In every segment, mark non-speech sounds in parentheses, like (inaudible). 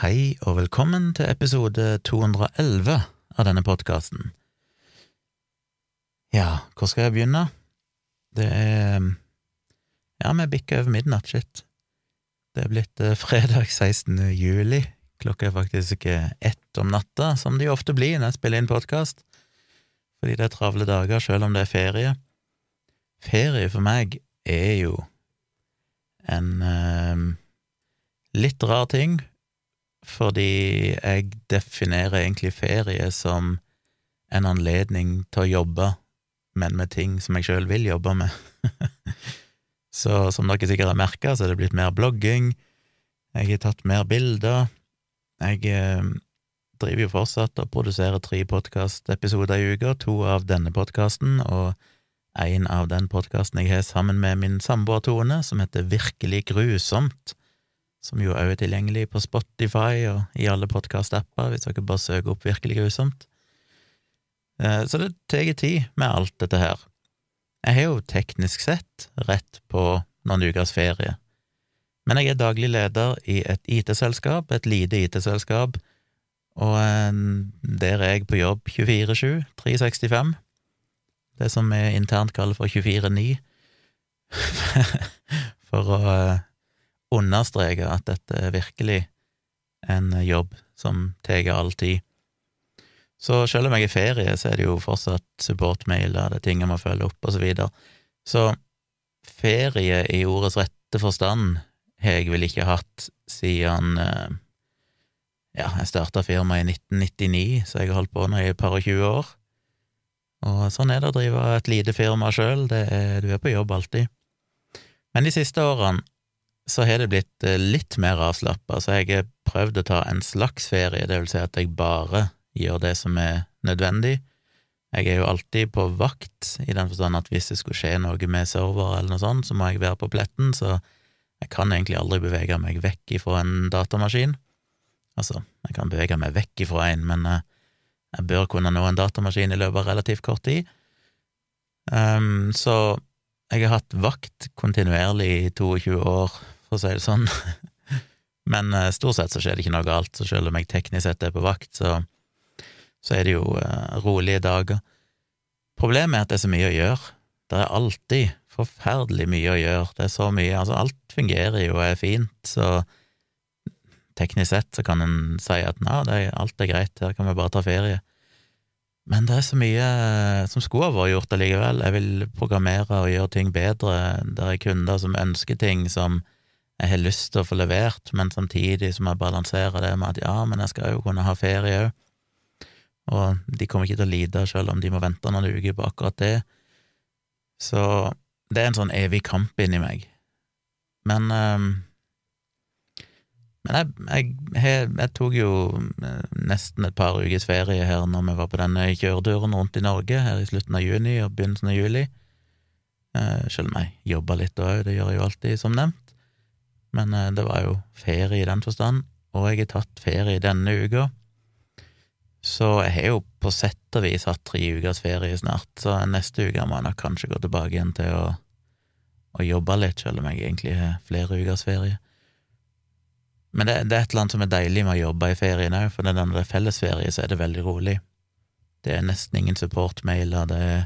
Hei og velkommen til episode 211 av denne podkasten. Ja, hvor skal jeg begynne? Det er Ja, vi bikker over midnatt, shit. Det er blitt eh, fredag 16. juli. Klokka er faktisk ett om natta, som jo ofte blir når jeg spiller inn podkast, fordi det er travle dager selv om det er ferie. Ferie for meg er jo en eh, litt rar ting, fordi jeg definerer egentlig ferie som en anledning til å jobbe, men med ting som jeg sjøl vil jobbe med. (laughs) så som dere sikkert har merka, så er det blitt mer blogging, jeg har tatt mer bilder, jeg eh, driver jo fortsatt og produserer tre podkastepisoder i uka, to av denne podkasten og en av den podkasten jeg har sammen med min samboer Tone, som heter Virkelig grusomt som jo òg er tilgjengelig på Spotify og i alle podkast-apper, hvis dere bare søker opp Virkelig grusomt. Eh, så det tar tid med alt dette her. Jeg har jo teknisk sett rett på noen ukers ferie, men jeg er daglig leder i et IT-selskap, et lite IT-selskap, og eh, der er jeg på jobb 24-7, 365, det som vi internt kaller for 24-9, (laughs) for å eh, understreke at dette er virkelig en jobb som tar all tid. Så selv om jeg er i ferie, så er det jo fortsatt supportmailer, det er ting jeg må følge opp, og så videre. Så ferie i ordets rette forstand har jeg vel ikke hatt siden eh, ja, jeg starta firmaet i 1999, så jeg har holdt på nå i et par og tjue år. Og sånn er det å drive et lite firma sjøl, du er på jobb alltid. Men de siste årene så har det blitt eh, litt mer avslappa, så jeg har prøvd å ta en slags ferie, det vil si at jeg bare gjør det som er nødvendig. Jeg er jo alltid på vakt, i den forstand at hvis det skulle skje noe med server eller noe sånt, så må jeg være på pletten, så jeg kan egentlig aldri bevege meg vekk ifra en datamaskin. Altså, jeg kan bevege meg vekk ifra en, men eh, jeg bør kunne nå en datamaskin i løpet av relativt kort tid. Um, så jeg har hatt vakt kontinuerlig i 22 år for å si det sånn. (laughs) Men uh, stort sett så skjer det ikke noe galt, så selv om jeg teknisk sett er på vakt, så, så er det jo uh, rolige dager. Problemet er at det er så mye å gjøre. Det er alltid forferdelig mye å gjøre. Det er så mye Altså, alt fungerer jo og er fint, så teknisk sett så kan en si at nei, er, alt er greit, her kan vi bare ta ferie. Men det er så mye eh, som skulle ha vært gjort allikevel. Jeg vil programmere og gjøre ting bedre. Det er kunder som ønsker ting som jeg har lyst til å få levert, men samtidig så må jeg balansere det med at ja, men jeg skal jo kunne ha ferie òg. Og de kommer ikke til å lide selv om de må vente noen uker på akkurat det. Så det er en sånn evig kamp inni meg. Men um, Men jeg, jeg, jeg, jeg, tok jo eh, nesten et par ukers ferie her når vi var på denne kjøreturen rundt i Norge her i slutten av juni og begynnelsen av juli. Uh, selv om jeg jobba litt òg, det gjør jeg jo alltid, som nevnt men eh, det var jo ferie i den forstand, og jeg har tatt ferie denne uka. Så jeg har jo på sett og vis hatt tre ukers ferie snart, så neste uke må jeg nok kanskje gå tilbake igjen til å, å jobbe litt, selv om jeg egentlig har flere ukers ferie. Men det, det, er et eller annet som er deilig med å jobbe i ferien òg, for når det er fellesferie, så er det veldig rolig. Det er nesten ingen supportmailer, det er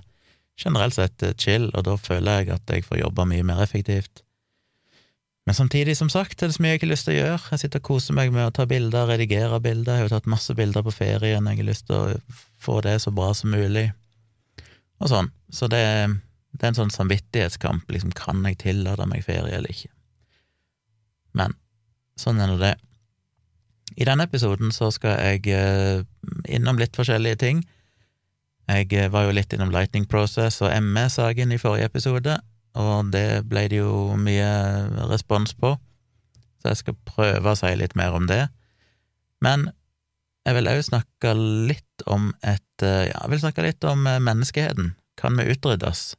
generelt sett chill, og da føler jeg at jeg får jobba mye mer effektivt. Men samtidig, som sagt, er det så mye jeg ikke har lyst til å gjøre. Jeg sitter og koser meg med å ta bilder, redigere bilder. Jeg har jo tatt masse bilder på ferien, jeg har lyst til å få det så bra som mulig, og sånn. Så det, det er en sånn samvittighetskamp, liksom, kan jeg tillate meg ferie eller ikke? Men sånn er nå det. I denne episoden så skal jeg eh, innom litt forskjellige ting. Jeg eh, var jo litt innom Lightning Process og ME-saken i forrige episode, og det ble det jo mye respons på, så jeg skal prøve å si litt mer om det. Men jeg vil òg snakke litt om et eh, Ja, jeg vil snakke litt om eh, menneskeheten. Kan vi utryddes?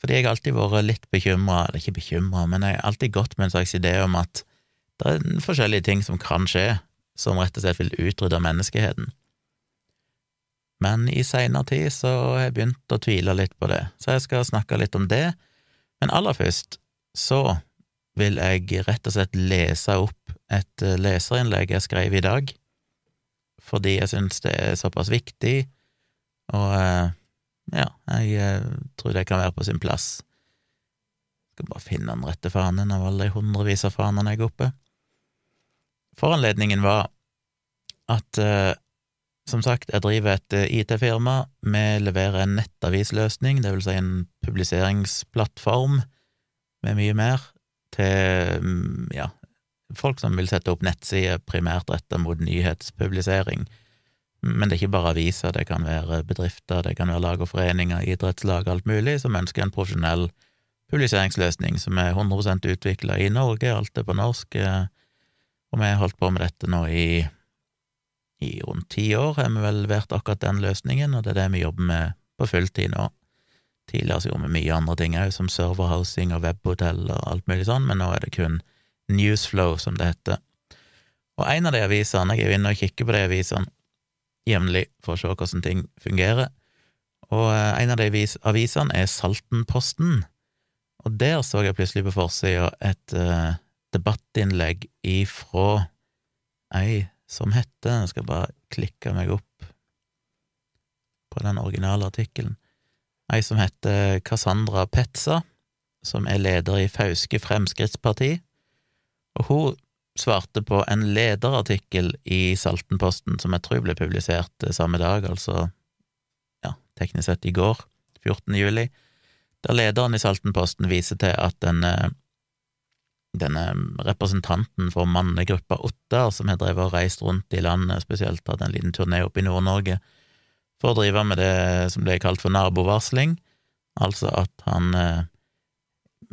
Fordi jeg har alltid vært litt bekymra, eller ikke bekymra, men jeg har alltid gått med en slags idé om at det er forskjellige ting som kan skje, som rett og slett vil utrydde menneskeheten. Men i seinere tid så har jeg begynt å tvile litt på det, så jeg skal snakke litt om det, men aller først så vil jeg rett og slett lese opp et eh, leserinnlegg jeg skrev i dag, fordi jeg syns det er såpass viktig, og eh, ja, jeg eh, tror det kan være på sin plass. Skal bare finne den rette fanen av alle de hundrevis av fanene jeg er oppe. Foranledningen var at som sagt, jeg driver et IT-firma. Vi leverer en nettavisløsning, det vil si en publiseringsplattform med mye mer, til mm, ja, folk som vil sette opp nettsider primært retta mot nyhetspublisering. Men det er ikke bare aviser, det kan være bedrifter, det kan være lag og foreninger, idrettslag, alt mulig, som ønsker en profesjonell publiseringsløsning som er 100% utvikla i Norge, alt er på norsk, eh, og vi har holdt på med dette nå i, i rundt ti år, har vi vel levert akkurat den løsningen, og det er det vi jobber med på fulltid nå. Tidligere så gjorde vi mye andre ting òg, som serverhousing og webhotell og alt mulig sånn, men nå er det kun Newsflow, som det heter. Og en av de avisene, jeg er jo inne og kikker på de avisene jevnlig for å se hvordan ting fungerer, og eh, en av de avisene er Saltenposten, og der så jeg plutselig på forsida et uh, debattinnlegg ifra ei som heter Jeg skal bare klikke meg opp på den originale artikkelen ei som heter Cassandra Petza, som er leder i Fauske Fremskrittsparti, og hun svarte på en lederartikkel i Saltenposten som jeg tror ble publisert samme dag, altså ja, teknisk sett i går, 14. juli, der lederen i Saltenposten viser til at denne, denne representanten for mannegruppa Ottar, som har drevet og reist rundt i landet, spesielt hatt en liten turné opp i Nord-Norge, for å drive med det som ble kalt for nabovarsling, altså at han eh,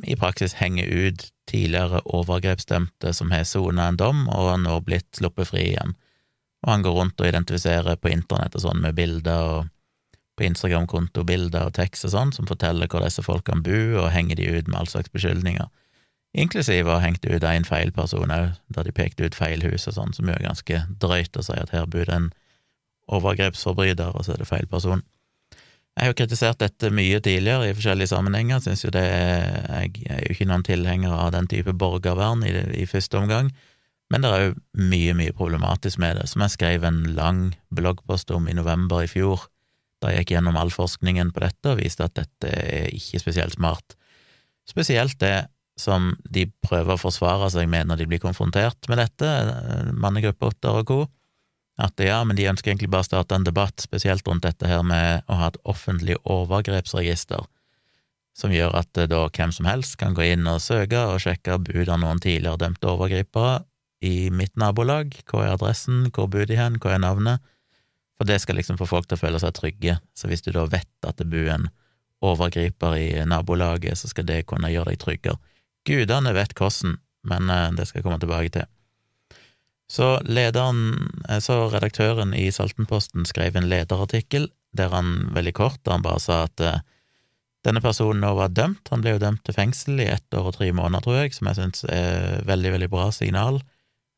i praksis henger ut tidligere overgrepsdømte som har sona en dom og har nå blitt sluppet fri igjen, og han går rundt og identifiserer på internett og sånn med bilder og på Instagram-konto bilder og tekst og sånn som forteller hvor disse folkene bor, og henger de ut med all slags beskyldninger, inklusive å hengt ut en feil person òg, da de pekte ut feil hus og sånn, som jo er ganske drøyt å si at her bor det en overgrepsforbryter, og så er det feil person. Jeg har jo kritisert dette mye tidligere i forskjellige sammenhenger, syns jo det er Jeg er jo ikke noen tilhenger av den type borgervern i, i første omgang, men det er jo mye, mye problematisk med det, som jeg skrev en lang bloggpost om i november i fjor, da jeg gikk gjennom all forskningen på dette og viste at dette er ikke spesielt smart. Spesielt det som de prøver å forsvare seg med når de blir konfrontert med dette, mannegruppe Otter og co., at ja, men de ønsker egentlig bare å starte en debatt, spesielt rundt dette her med å ha et offentlig overgrepsregister, som gjør at eh, da hvem som helst kan gå inn og søke og sjekke bud av noen tidligere dømte overgripere i mitt nabolag, hva er adressen, hvor bor de hen, hva er navnet, for det skal liksom få folk til å føle seg trygge, så hvis du da vet at det bor en overgriper i nabolaget, så skal det kunne gjøre deg tryggere. Gudene vet hvordan, men eh, det skal jeg komme tilbake til. Så lederen, eh, så redaktøren i Saltenposten skrev en lederartikkel der han veldig kort, han bare sa at uh, denne personen nå var dømt, han ble jo dømt til fengsel i ett år og tre måneder, tror jeg, som jeg syns er veldig, veldig bra signal.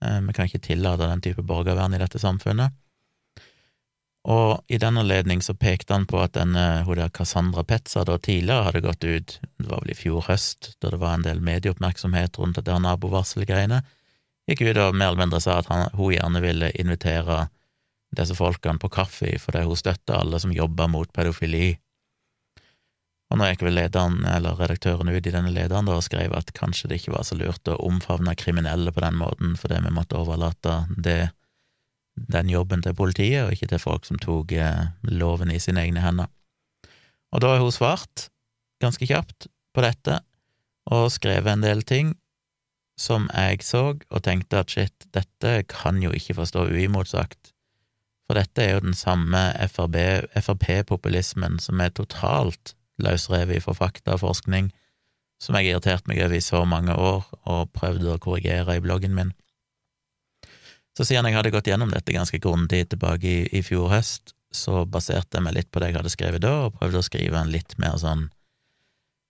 Vi kan ikke tillate den type borgervern i dette samfunnet. Og i den anledning så pekte han på at denne hun der Cassandra Petza da tidligere hadde gått ut, det var vel i fjor høst, da det var en del medieoppmerksomhet rundt dette nabovarselgreiene, gikk ut og mer eller mindre sa at han, hun gjerne ville invitere disse folkene på kaffe fordi hun støtter alle som jobber mot pedofili. Og nå gikk vel lederen, eller redaktøren ut i denne lederen da, og skrev at kanskje det ikke var så lurt å omfavne kriminelle på den måten, fordi vi måtte overlate det, den jobben til politiet, og ikke til folk som tok eh, loven i sine egne hender. Og da har hun svart, ganske kjapt, på dette, og skrevet en del ting som jeg så, og tenkte at shit, dette kan jo ikke forstå stå uimotsagt, for dette er jo den samme Frp-populismen som er totalt løsrevet for fakta og forskning, som jeg har irritert meg over i så mange år og prøvd å korrigere i bloggen min. Så siden jeg hadde gått gjennom dette ganske grundig tilbake i, i fjor høst, så baserte jeg meg litt på det jeg hadde skrevet da, og prøvde å skrive en litt mer sånn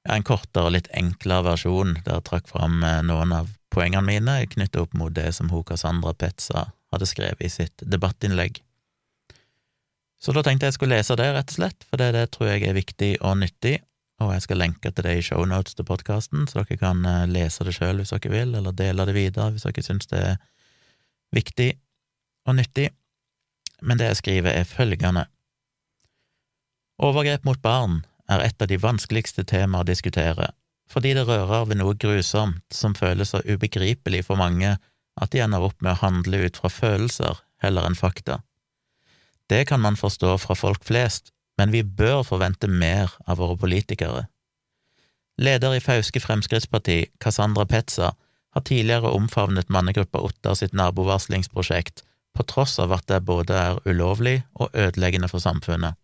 en kortere og litt enklere versjon der jeg trakk fram eh, noen av poengene mine knyttet opp mot det som hun Cassandra Petza hadde skrevet i sitt debattinnlegg. Så da tenkte jeg jeg skulle lese det, rett og slett, for det, det tror jeg er viktig og nyttig, og jeg skal lenke til det i shownotes til podkasten, så dere kan eh, lese det sjøl hvis dere vil, eller dele det videre hvis dere syns det er viktig og nyttig, men det jeg skriver, er følgende. Overgrep mot barn er et av de vanskeligste temaer å diskutere, fordi det rører ved noe grusomt som føles så ubegripelig for mange at de ender opp med å handle ut fra følelser heller enn fakta. Det kan man forstå fra folk flest, men vi bør forvente mer av våre politikere. Leder i Fauske Fremskrittsparti, Cassandra Petza, har tidligere omfavnet mannegruppa Ottar sitt nabovarslingsprosjekt, på tross av at det både er ulovlig og ødeleggende for samfunnet.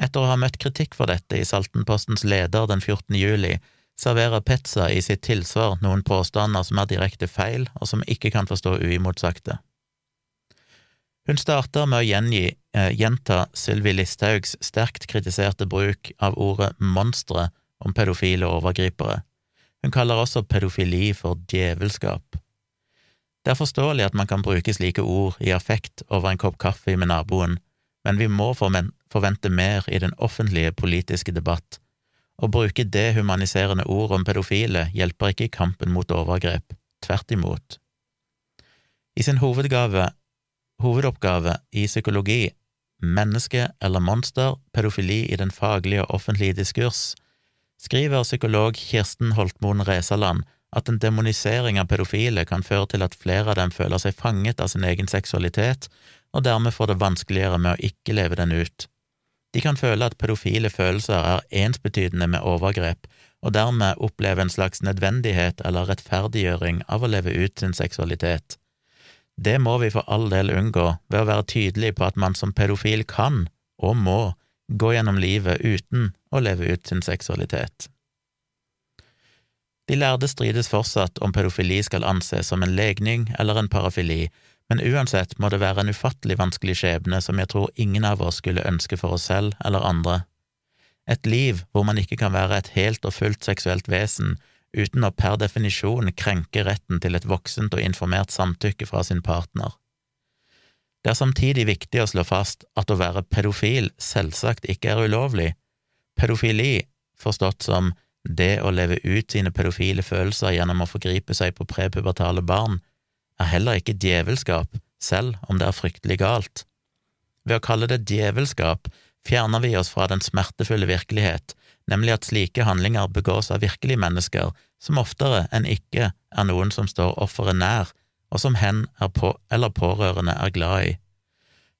Etter å ha møtt kritikk for dette i Saltenpostens leder den 14. juli, serverer Petza i sitt tilsvar noen påstander som er direkte feil, og som ikke kan forstå uimotsagte. Hun starter med å gjengi, eh, gjenta Sylvi Listhaugs sterkt kritiserte bruk av ordet monstre om pedofile overgripere. Hun kaller også pedofili for djevelskap. Det er forståelig at man kan bruke slike ord i affekt over en kopp kaffe med naboen, men vi må forvente mer i den offentlige politiske debatt. Å bruke dehumaniserende ord om pedofile hjelper ikke i kampen mot overgrep, tvert imot. I sin hovedgave, hovedoppgave i psykologi, Menneske eller monster, pedofili i den faglige og offentlige diskurs, skriver psykolog Kirsten Holtmoen Resaland at en demonisering av pedofile kan føre til at flere av dem føler seg fanget av sin egen seksualitet og dermed får det vanskeligere med å ikke leve den ut. De kan føle at pedofile følelser er ensbetydende med overgrep, og dermed oppleve en slags nødvendighet eller rettferdiggjøring av å leve ut sin seksualitet. Det må vi for all del unngå ved å være tydelig på at man som pedofil kan, og må, gå gjennom livet uten å leve ut sin seksualitet. De lærde strides fortsatt om pedofili skal anses som en legning eller en parafili, men uansett må det være en ufattelig vanskelig skjebne som jeg tror ingen av oss skulle ønske for oss selv eller andre. Et liv hvor man ikke kan være et helt og fullt seksuelt vesen uten å per definisjon krenke retten til et voksent og informert samtykke fra sin partner. Det er samtidig viktig å slå fast at å være pedofil selvsagt ikke er ulovlig. Pedofili, forstått som det å leve ut sine pedofile følelser gjennom å forgripe seg på prepubertale barn, er heller ikke djevelskap, selv om det er fryktelig galt. Ved å kalle det djevelskap fjerner vi oss fra den smertefulle virkelighet, nemlig at slike handlinger begås av virkelige mennesker som oftere enn ikke er noen som står offeret nær, og som hen på eller pårørende er glad i.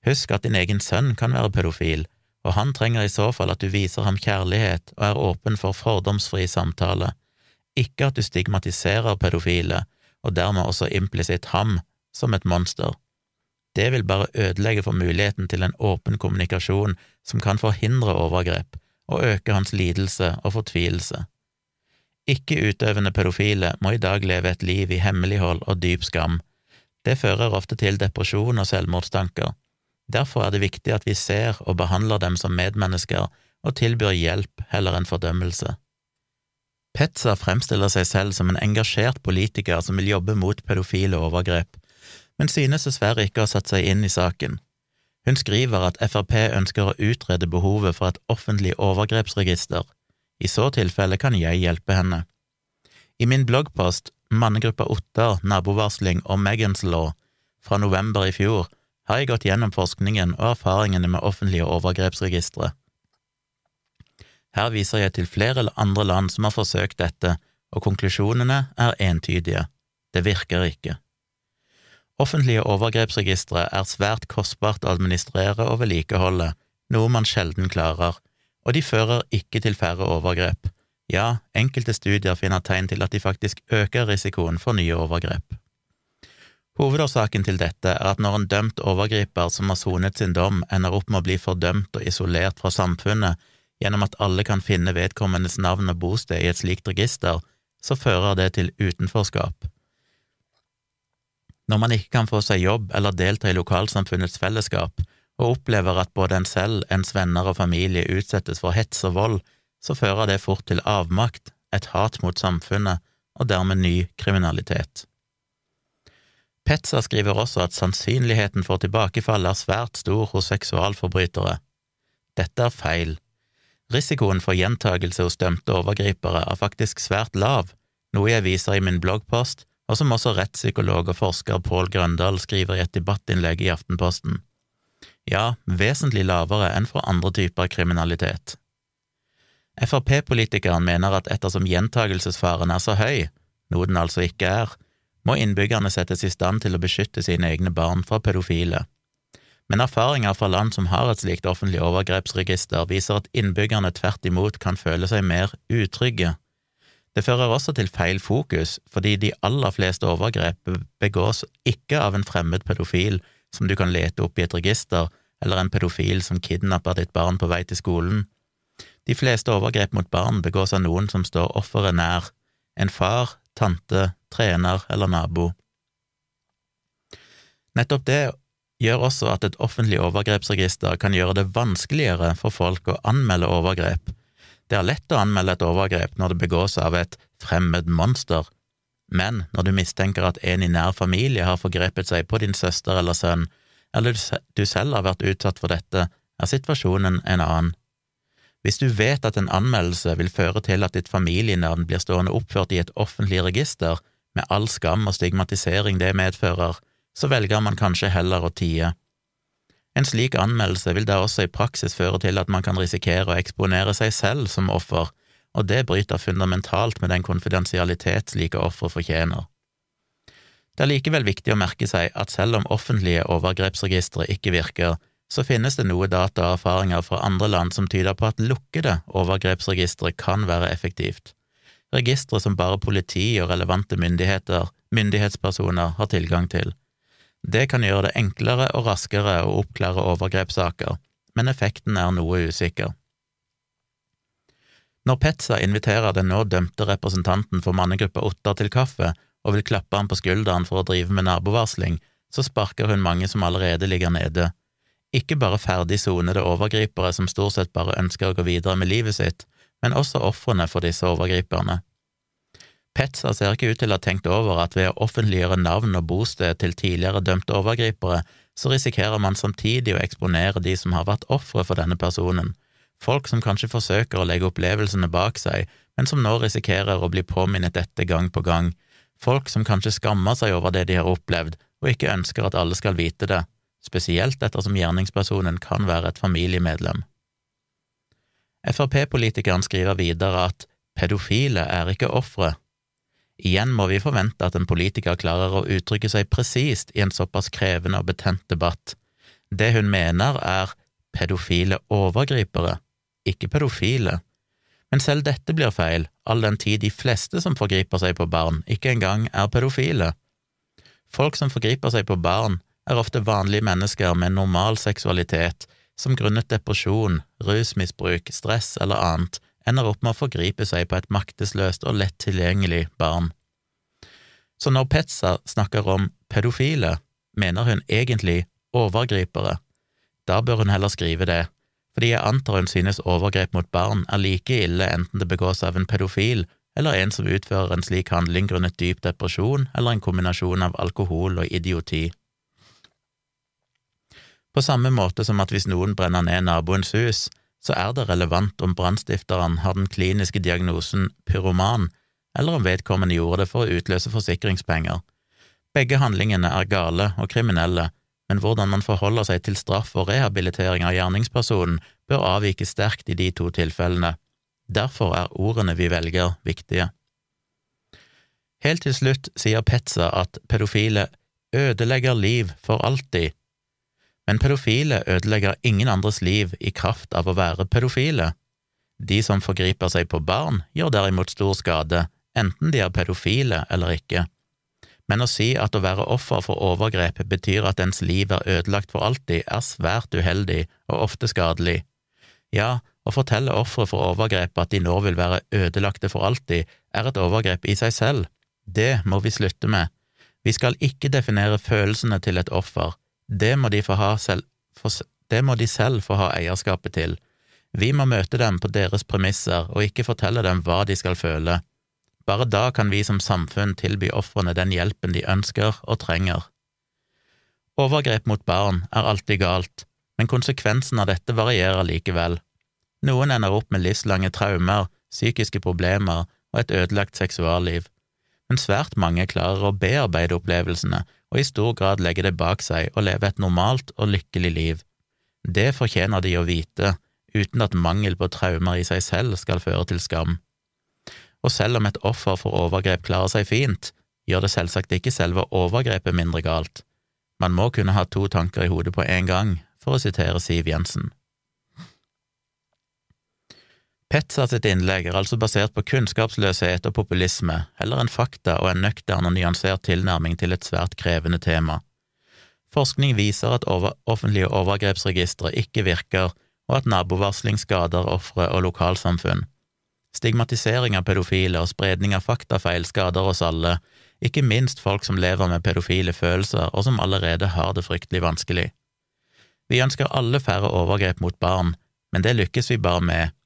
Husk at din egen sønn kan være pedofil, og han trenger i så fall at du viser ham kjærlighet og er åpen for fordomsfri samtale, ikke at du stigmatiserer pedofile og dermed også implisitt ham, som et monster. Det vil bare ødelegge for muligheten til en åpen kommunikasjon som kan forhindre overgrep og øke hans lidelse og fortvilelse. Ikke-utøvende pedofile må i dag leve et liv i hemmelighold og dyp skam. Det fører ofte til depresjon og selvmordstanker. Derfor er det viktig at vi ser og behandler dem som medmennesker og tilbyr hjelp heller enn fordømmelse. Petza fremstiller seg selv som en engasjert politiker som vil jobbe mot pedofile overgrep, men synes dessverre ikke å ha satt seg inn i saken. Hun skriver at Frp ønsker å utrede behovet for et offentlig overgrepsregister. I så tilfelle kan jeg hjelpe henne. I min bloggpost Mannegruppa Ottar, nabovarsling og Megans Law fra november i fjor har jeg gått gjennom forskningen og erfaringene med offentlige overgrepsregistre. Her viser jeg til flere andre land som har forsøkt dette, og konklusjonene er entydige. Det virker ikke. Offentlige overgrepsregistre er svært kostbart å administrere og vedlikeholde, noe man sjelden klarer, og de fører ikke til færre overgrep. Ja, enkelte studier finner tegn til at de faktisk øker risikoen for nye overgrep. Hovedårsaken til dette er at når en dømt overgriper som har sonet sin dom, ender opp med å bli fordømt og isolert fra samfunnet, gjennom at alle kan finne vedkommendes navn og bosted i et slikt register, så fører det til utenforskap. Når man ikke kan få seg jobb eller delta i lokalsamfunnets fellesskap, og opplever at både en selv, ens venner og familie utsettes for hets og vold, så fører det fort til avmakt, et hat mot samfunnet og dermed ny kriminalitet. Petza skriver også at sannsynligheten for tilbakefall er svært stor hos seksualforbrytere. Dette er feil. Risikoen for gjentagelse hos dømte overgripere er faktisk svært lav, noe jeg viser i min bloggpost og som også rettspsykolog og forsker Pål Grøndal skriver i et debattinnlegg i Aftenposten. Ja, vesentlig lavere enn for andre typer kriminalitet. Frp-politikeren mener at ettersom gjentagelsesfaren er så høy, noe den altså ikke er, må innbyggerne settes i stand til å beskytte sine egne barn fra pedofile. Men erfaringer fra land som har et slikt offentlig overgrepsregister, viser at innbyggerne tvert imot kan føle seg mer utrygge. Det fører også til feil fokus, fordi de aller fleste overgrep begås ikke av en fremmed pedofil som du kan lete opp i et register, eller en pedofil som kidnapper ditt barn på vei til skolen. De fleste overgrep mot barn begås av noen som står offeret nær, en far, tante, trener eller nabo. Nettopp det gjør også at et offentlig overgrepsregister kan gjøre det vanskeligere for folk å anmelde overgrep. Det er lett å anmelde et overgrep når det begås av et fremmed monster, men når du mistenker at en i nær familie har forgrepet seg på din søster eller sønn, eller du selv har vært utsatt for dette, er situasjonen en annen. Hvis du vet at en anmeldelse vil føre til at ditt familienavn blir stående oppført i et offentlig register, med all skam og stigmatisering det medfører, så velger man kanskje heller å tie. En slik anmeldelse vil da også i praksis føre til at man kan risikere å eksponere seg selv som offer, og det bryter fundamentalt med den konfidensialitet slike ofre fortjener. Det er likevel viktig å merke seg at selv om offentlige overgrepsregistre ikke virker, så finnes det noe data og erfaringer fra andre land som tyder på at lukkede overgrepsregistre kan være effektivt. Registre som bare politi og relevante myndigheter, myndighetspersoner, har tilgang til. Det kan gjøre det enklere og raskere å oppklare overgrepssaker, men effekten er noe usikker. Når Petza inviterer den nå dømte representanten for mannegruppa Ottar til kaffe og vil klappe ham på skulderen for å drive med nabovarsling, så sparker hun mange som allerede ligger nede. Ikke bare ferdig sonede overgripere som stort sett bare ønsker å gå videre med livet sitt, men også ofrene for disse overgriperne. Petza ser ikke ut til å ha tenkt over at ved å offentliggjøre navn og bosted til tidligere dømte overgripere, så risikerer man samtidig å eksponere de som har vært ofre for denne personen, folk som kanskje forsøker å legge opplevelsene bak seg, men som nå risikerer å bli påminnet dette gang på gang, folk som kanskje skammer seg over det de har opplevd, og ikke ønsker at alle skal vite det, spesielt ettersom gjerningspersonen kan være et familiemedlem. Frp-politikeren skriver videre at pedofile er ikke ofre, Igjen må vi forvente at en politiker klarer å uttrykke seg presist i en såpass krevende og betent debatt. Det hun mener, er pedofile overgripere, ikke pedofile. Men selv dette blir feil, all den tid de fleste som forgriper seg på barn, ikke engang er pedofile. Folk som forgriper seg på barn, er ofte vanlige mennesker med normal seksualitet, som grunnet depresjon, rusmisbruk, stress eller annet ender opp med å forgripe seg på et maktesløst og lett tilgjengelig barn. Så når Petza snakker om pedofile, mener hun egentlig overgripere. Da bør hun heller skrive det, fordi jeg antar hun synes overgrep mot barn er like ille enten det begås av en pedofil eller en som utfører en slik handling grunnet dyp depresjon eller en kombinasjon av alkohol og idioti. På samme måte som at hvis noen brenner ned naboens hus, så er det relevant om brannstifteren har den kliniske diagnosen pyroman, eller om vedkommende gjorde det for å utløse forsikringspenger. Begge handlingene er gale og kriminelle, men hvordan man forholder seg til straff og rehabilitering av gjerningspersonen, bør avvike sterkt i de to tilfellene. Derfor er ordene vi velger, viktige. Helt til slutt sier Petza at pedofile ødelegger liv for alltid men pedofile ødelegger ingen andres liv i kraft av å være pedofile. De som forgriper seg på barn, gjør derimot stor skade, enten de er pedofile eller ikke. Men å si at å være offer for overgrep betyr at ens liv er ødelagt for alltid, er svært uheldig og ofte skadelig. Ja, å fortelle ofre for overgrep at de nå vil være ødelagte for alltid, er et overgrep i seg selv. Det må vi slutte med. Vi skal ikke definere følelsene til et offer, det må de, selv, for, det må de selv få ha eierskapet til. Vi må møte dem på deres premisser og ikke fortelle dem hva de skal føle. Bare da kan vi som samfunn tilby ofrene den hjelpen de ønsker og trenger. Overgrep mot barn er alltid galt, men konsekvensen av dette varierer likevel. Noen ender opp med livslange traumer, psykiske problemer og et ødelagt seksualliv, men svært mange klarer å bearbeide opplevelsene og i stor grad legge det bak seg og leve et normalt og lykkelig liv. Det fortjener de å vite, uten at mangel på traumer i seg selv skal føre til skam. Og selv om et offer for overgrep klarer seg fint, gjør det selvsagt ikke selve overgrepet mindre galt. Man må kunne ha to tanker i hodet på en gang, for å sitere Siv Jensen. Petza sitt innlegg er altså basert på kunnskapsløshet og populisme, heller enn fakta og en nøktern og nyansert tilnærming til et svært krevende tema. Forskning viser at over offentlige overgrepsregistre ikke virker, og at nabovarsling skader ofre og lokalsamfunn. Stigmatisering av pedofile og spredning av faktafeil skader oss alle, ikke minst folk som lever med pedofile følelser og som allerede har det fryktelig vanskelig. Vi ønsker alle færre overgrep mot barn, men det lykkes vi bare med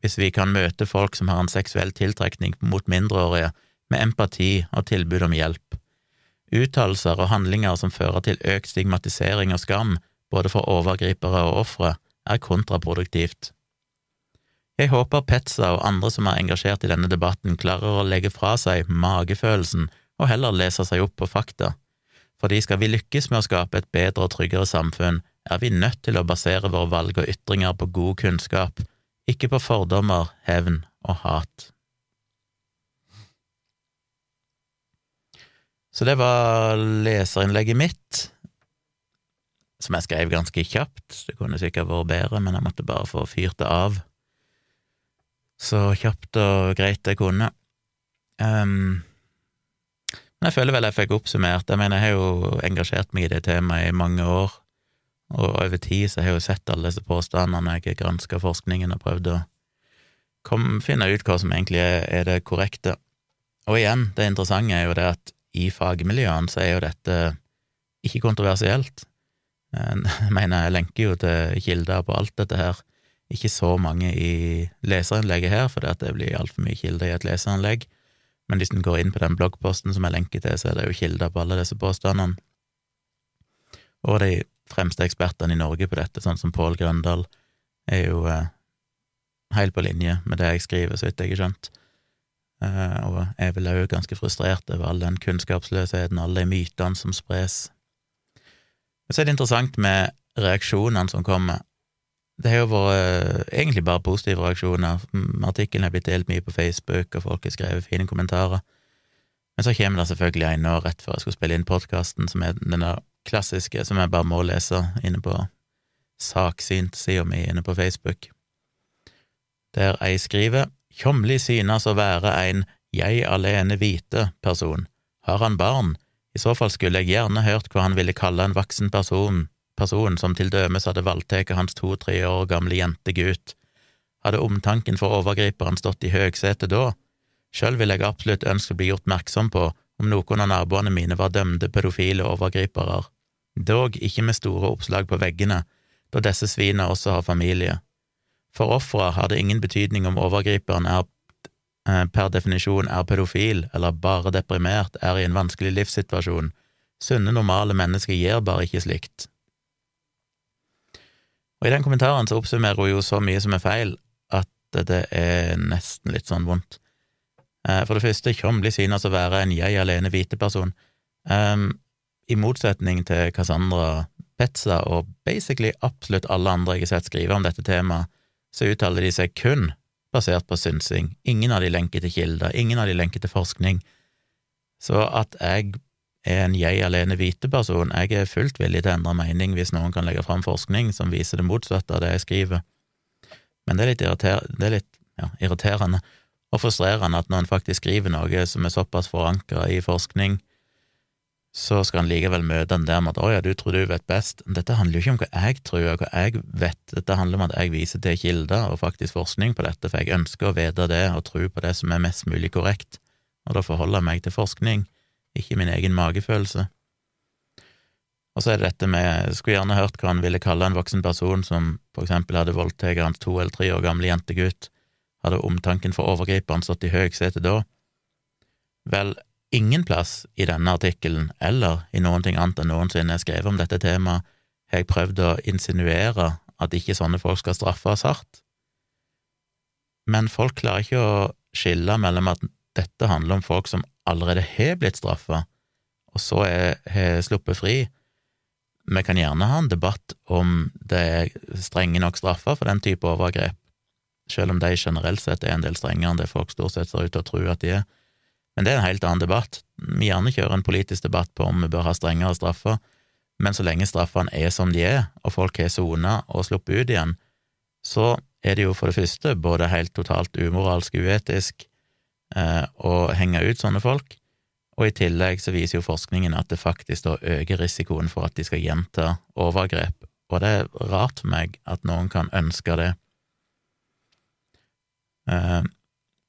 hvis vi kan møte folk som har en seksuell tiltrekning mot mindreårige, med empati og tilbud om hjelp. Uttalelser og handlinger som fører til økt stigmatisering og skam, både for overgripere og ofre, er kontraproduktivt. Jeg håper Petza og andre som er engasjert i denne debatten, klarer å legge fra seg magefølelsen og heller lese seg opp på fakta, fordi skal vi lykkes med å skape et bedre og tryggere samfunn, er vi nødt til å basere våre valg og ytringer på god kunnskap, ikke på fordommer, hevn og hat. Så det var leserinnlegget mitt, som jeg skrev ganske kjapt. Det kunne sikkert vært bedre, men jeg måtte bare få fyrt det av så kjapt og greit jeg kunne. Um, men jeg føler vel jeg fikk oppsummert. Jeg mener, jeg har jo engasjert meg i det temaet i mange år, og over tid så har jeg jo sett alle disse påstandene, jeg har granska forskningen og prøvd å kom, finne ut hva som egentlig er, er, det korrekte. Og igjen, det interessante er jo det at i fagmiljøene så er jo dette ikke kontroversielt. (laughs) Jeg mener, jeg lenker jo til kilder på alt dette her. Ikke så mange i leserinnlegget her, for det blir altfor mye kilder i et leserinnlegg. Men hvis en går inn på den bloggposten som jeg lenker til, så er det jo kilder på alle disse påstandene. Og de fremste ekspertene i Norge på dette, sånn som Pål Grøndal, er jo eh, helt på linje med det jeg skriver, så vidt jeg har skjønt. Eh, og er vel òg ganske frustrert over all den kunnskapsløsheten, alle de mytene som spres. Men så er det interessant med reaksjonene som kommer. Det har jo vært eh, egentlig bare positive reaksjoner. Artikkelen er blitt delt mye på Facebook, og folk har skrevet fine kommentarer. Men så kommer det selvfølgelig en nå rett før jeg skulle spille inn podkasten, som er den der klassiske som jeg bare må lese inne på saksynt-sida mi inne på Facebook, der ei skriver Tjomli synes å være en jeg alene hvite person. Har han barn? I så fall skulle jeg gjerne hørt hva han ville kalle en voksen person, person som til dømes hadde voldtatt hans to–tre år gamle jentegutt. Hadde omtanken for overgriperen stått i høgsetet da? Sjøl vil jeg absolutt ønske å bli gjort merksom på om noen av naboene mine var dømte pedofile overgripere, dog ikke med store oppslag på veggene, da disse svina også har familie. For ofra har det ingen betydning om overgriperen er eh, per definisjon er pedofil eller bare deprimert, er i en vanskelig livssituasjon. Sunne, normale mennesker gjør bare ikke slikt. Og i den kommentaren så oppsummerer hun jo så mye som er feil, at det er nesten litt sånn vondt. Eh, for det første, Tjomli synes å være en jeg alene hvite person. Um, I motsetning til Cassandra Petza og basically absolutt alle andre jeg har sett skrive om dette temaet, så uttaler de seg kun basert på synsing. Ingen av de lenker til kilder, ingen av de lenker til forskning. Så at jeg er en jeg alene hvite person, jeg er fullt villig til å endre mening hvis noen kan legge fram forskning som viser det motsatte av det jeg skriver. Men det er litt, irriter det er litt ja, irriterende og frustrerende at når en faktisk skriver noe som er såpass forankra i forskning, så skal en likevel møte den der med at 'å ja, du tror du vet best'. Dette handler jo ikke om hva jeg tror og hva jeg vet, dette handler om at jeg viser til kilder og faktisk forskning på dette, for jeg ønsker å vite det og tro på det som er mest mulig korrekt, og da forholder jeg meg til forskning, ikke min egen magefølelse. Og så er det dette med Jeg skulle gjerne hørt hva han ville kalle en voksen person som for eksempel hadde voldtatt hans to eller tre år gamle jentegutt hadde omtanken for overgriperen stått i høgsetet da? Vel, ingen plass i denne artikkelen, eller i noen ting annet enn noensinne jeg skrev om dette temaet, har jeg prøvd å insinuere at ikke sånne folk skal straffes hardt. Men folk klarer ikke å skille mellom at dette handler om folk som allerede har blitt straffa, og så har sluppet fri. Vi kan gjerne ha en debatt om det er strenge nok straffer for den type overgrep, selv om de generelt sett er en del strengere enn det folk stort sett ser ut til å tro at de er. Men det er en helt annen debatt. Vi gjerne kjører en politisk debatt på om vi bør ha strengere straffer, men så lenge straffene er som de er, og folk har sona og sluppet ut igjen, så er det jo for det første både helt totalt umoralsk uetisk eh, å henge ut sånne folk, og i tillegg så viser jo forskningen at det faktisk da øker risikoen for at de skal gjenta overgrep, og det er rart for meg at noen kan ønske det. Eh,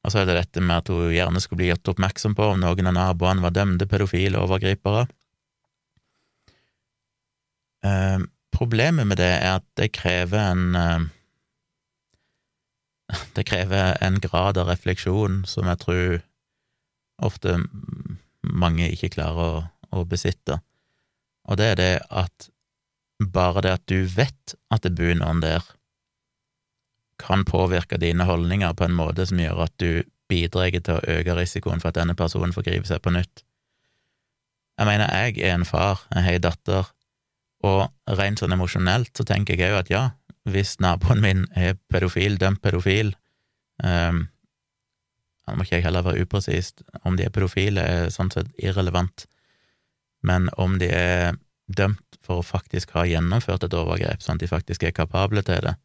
og så er det dette med at hun gjerne skulle bli gjort oppmerksom på om noen av naboene var dømte pedofile overgripere. Eh, problemet med det er at det krever en eh, (laughs) det krever en grad av refleksjon som jeg tror ofte mange ikke klarer å, å besitte, og det er det at bare det at du vet at det bor noen der, kan påvirke dine holdninger på en måte som gjør at du bidrar til å øke risikoen for at denne personen forgriper seg på nytt. Jeg mener, jeg er en far, jeg har ei datter, og rent sånn emosjonelt så tenker jeg òg at ja, hvis naboen min er pedofil, dømt pedofil um, må ikke jeg heller være upresist. Om de er pedofile, er sånn sett irrelevant, men om de er dømt for å faktisk ha gjennomført et overgrep, sånn at de faktisk er kapable til det,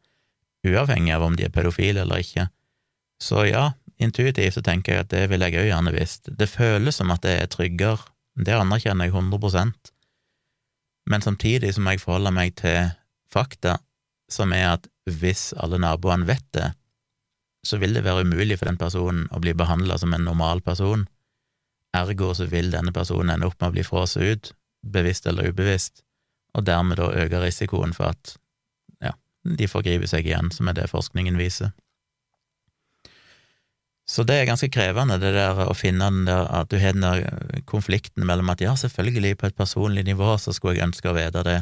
uavhengig av om de er pedofile eller ikke, så ja, intuitivt så tenker jeg at det ville jeg òg gjerne visst. Det føles som at det er tryggere, det anerkjenner jeg 100% men samtidig så må jeg forholde meg til fakta, som er at hvis alle naboene vet det, så vil det være umulig for den personen å bli behandla som en normal person. Ergo så vil denne personen ende opp med å bli frosset ut, bevisst eller ubevisst, og dermed da øke risikoen for at de forgriper seg igjen, som er det forskningen viser. Så det er ganske krevende, det der å finne den der at du har den der konflikten mellom at ja, selvfølgelig, på et personlig nivå så skulle jeg ønske å vite det,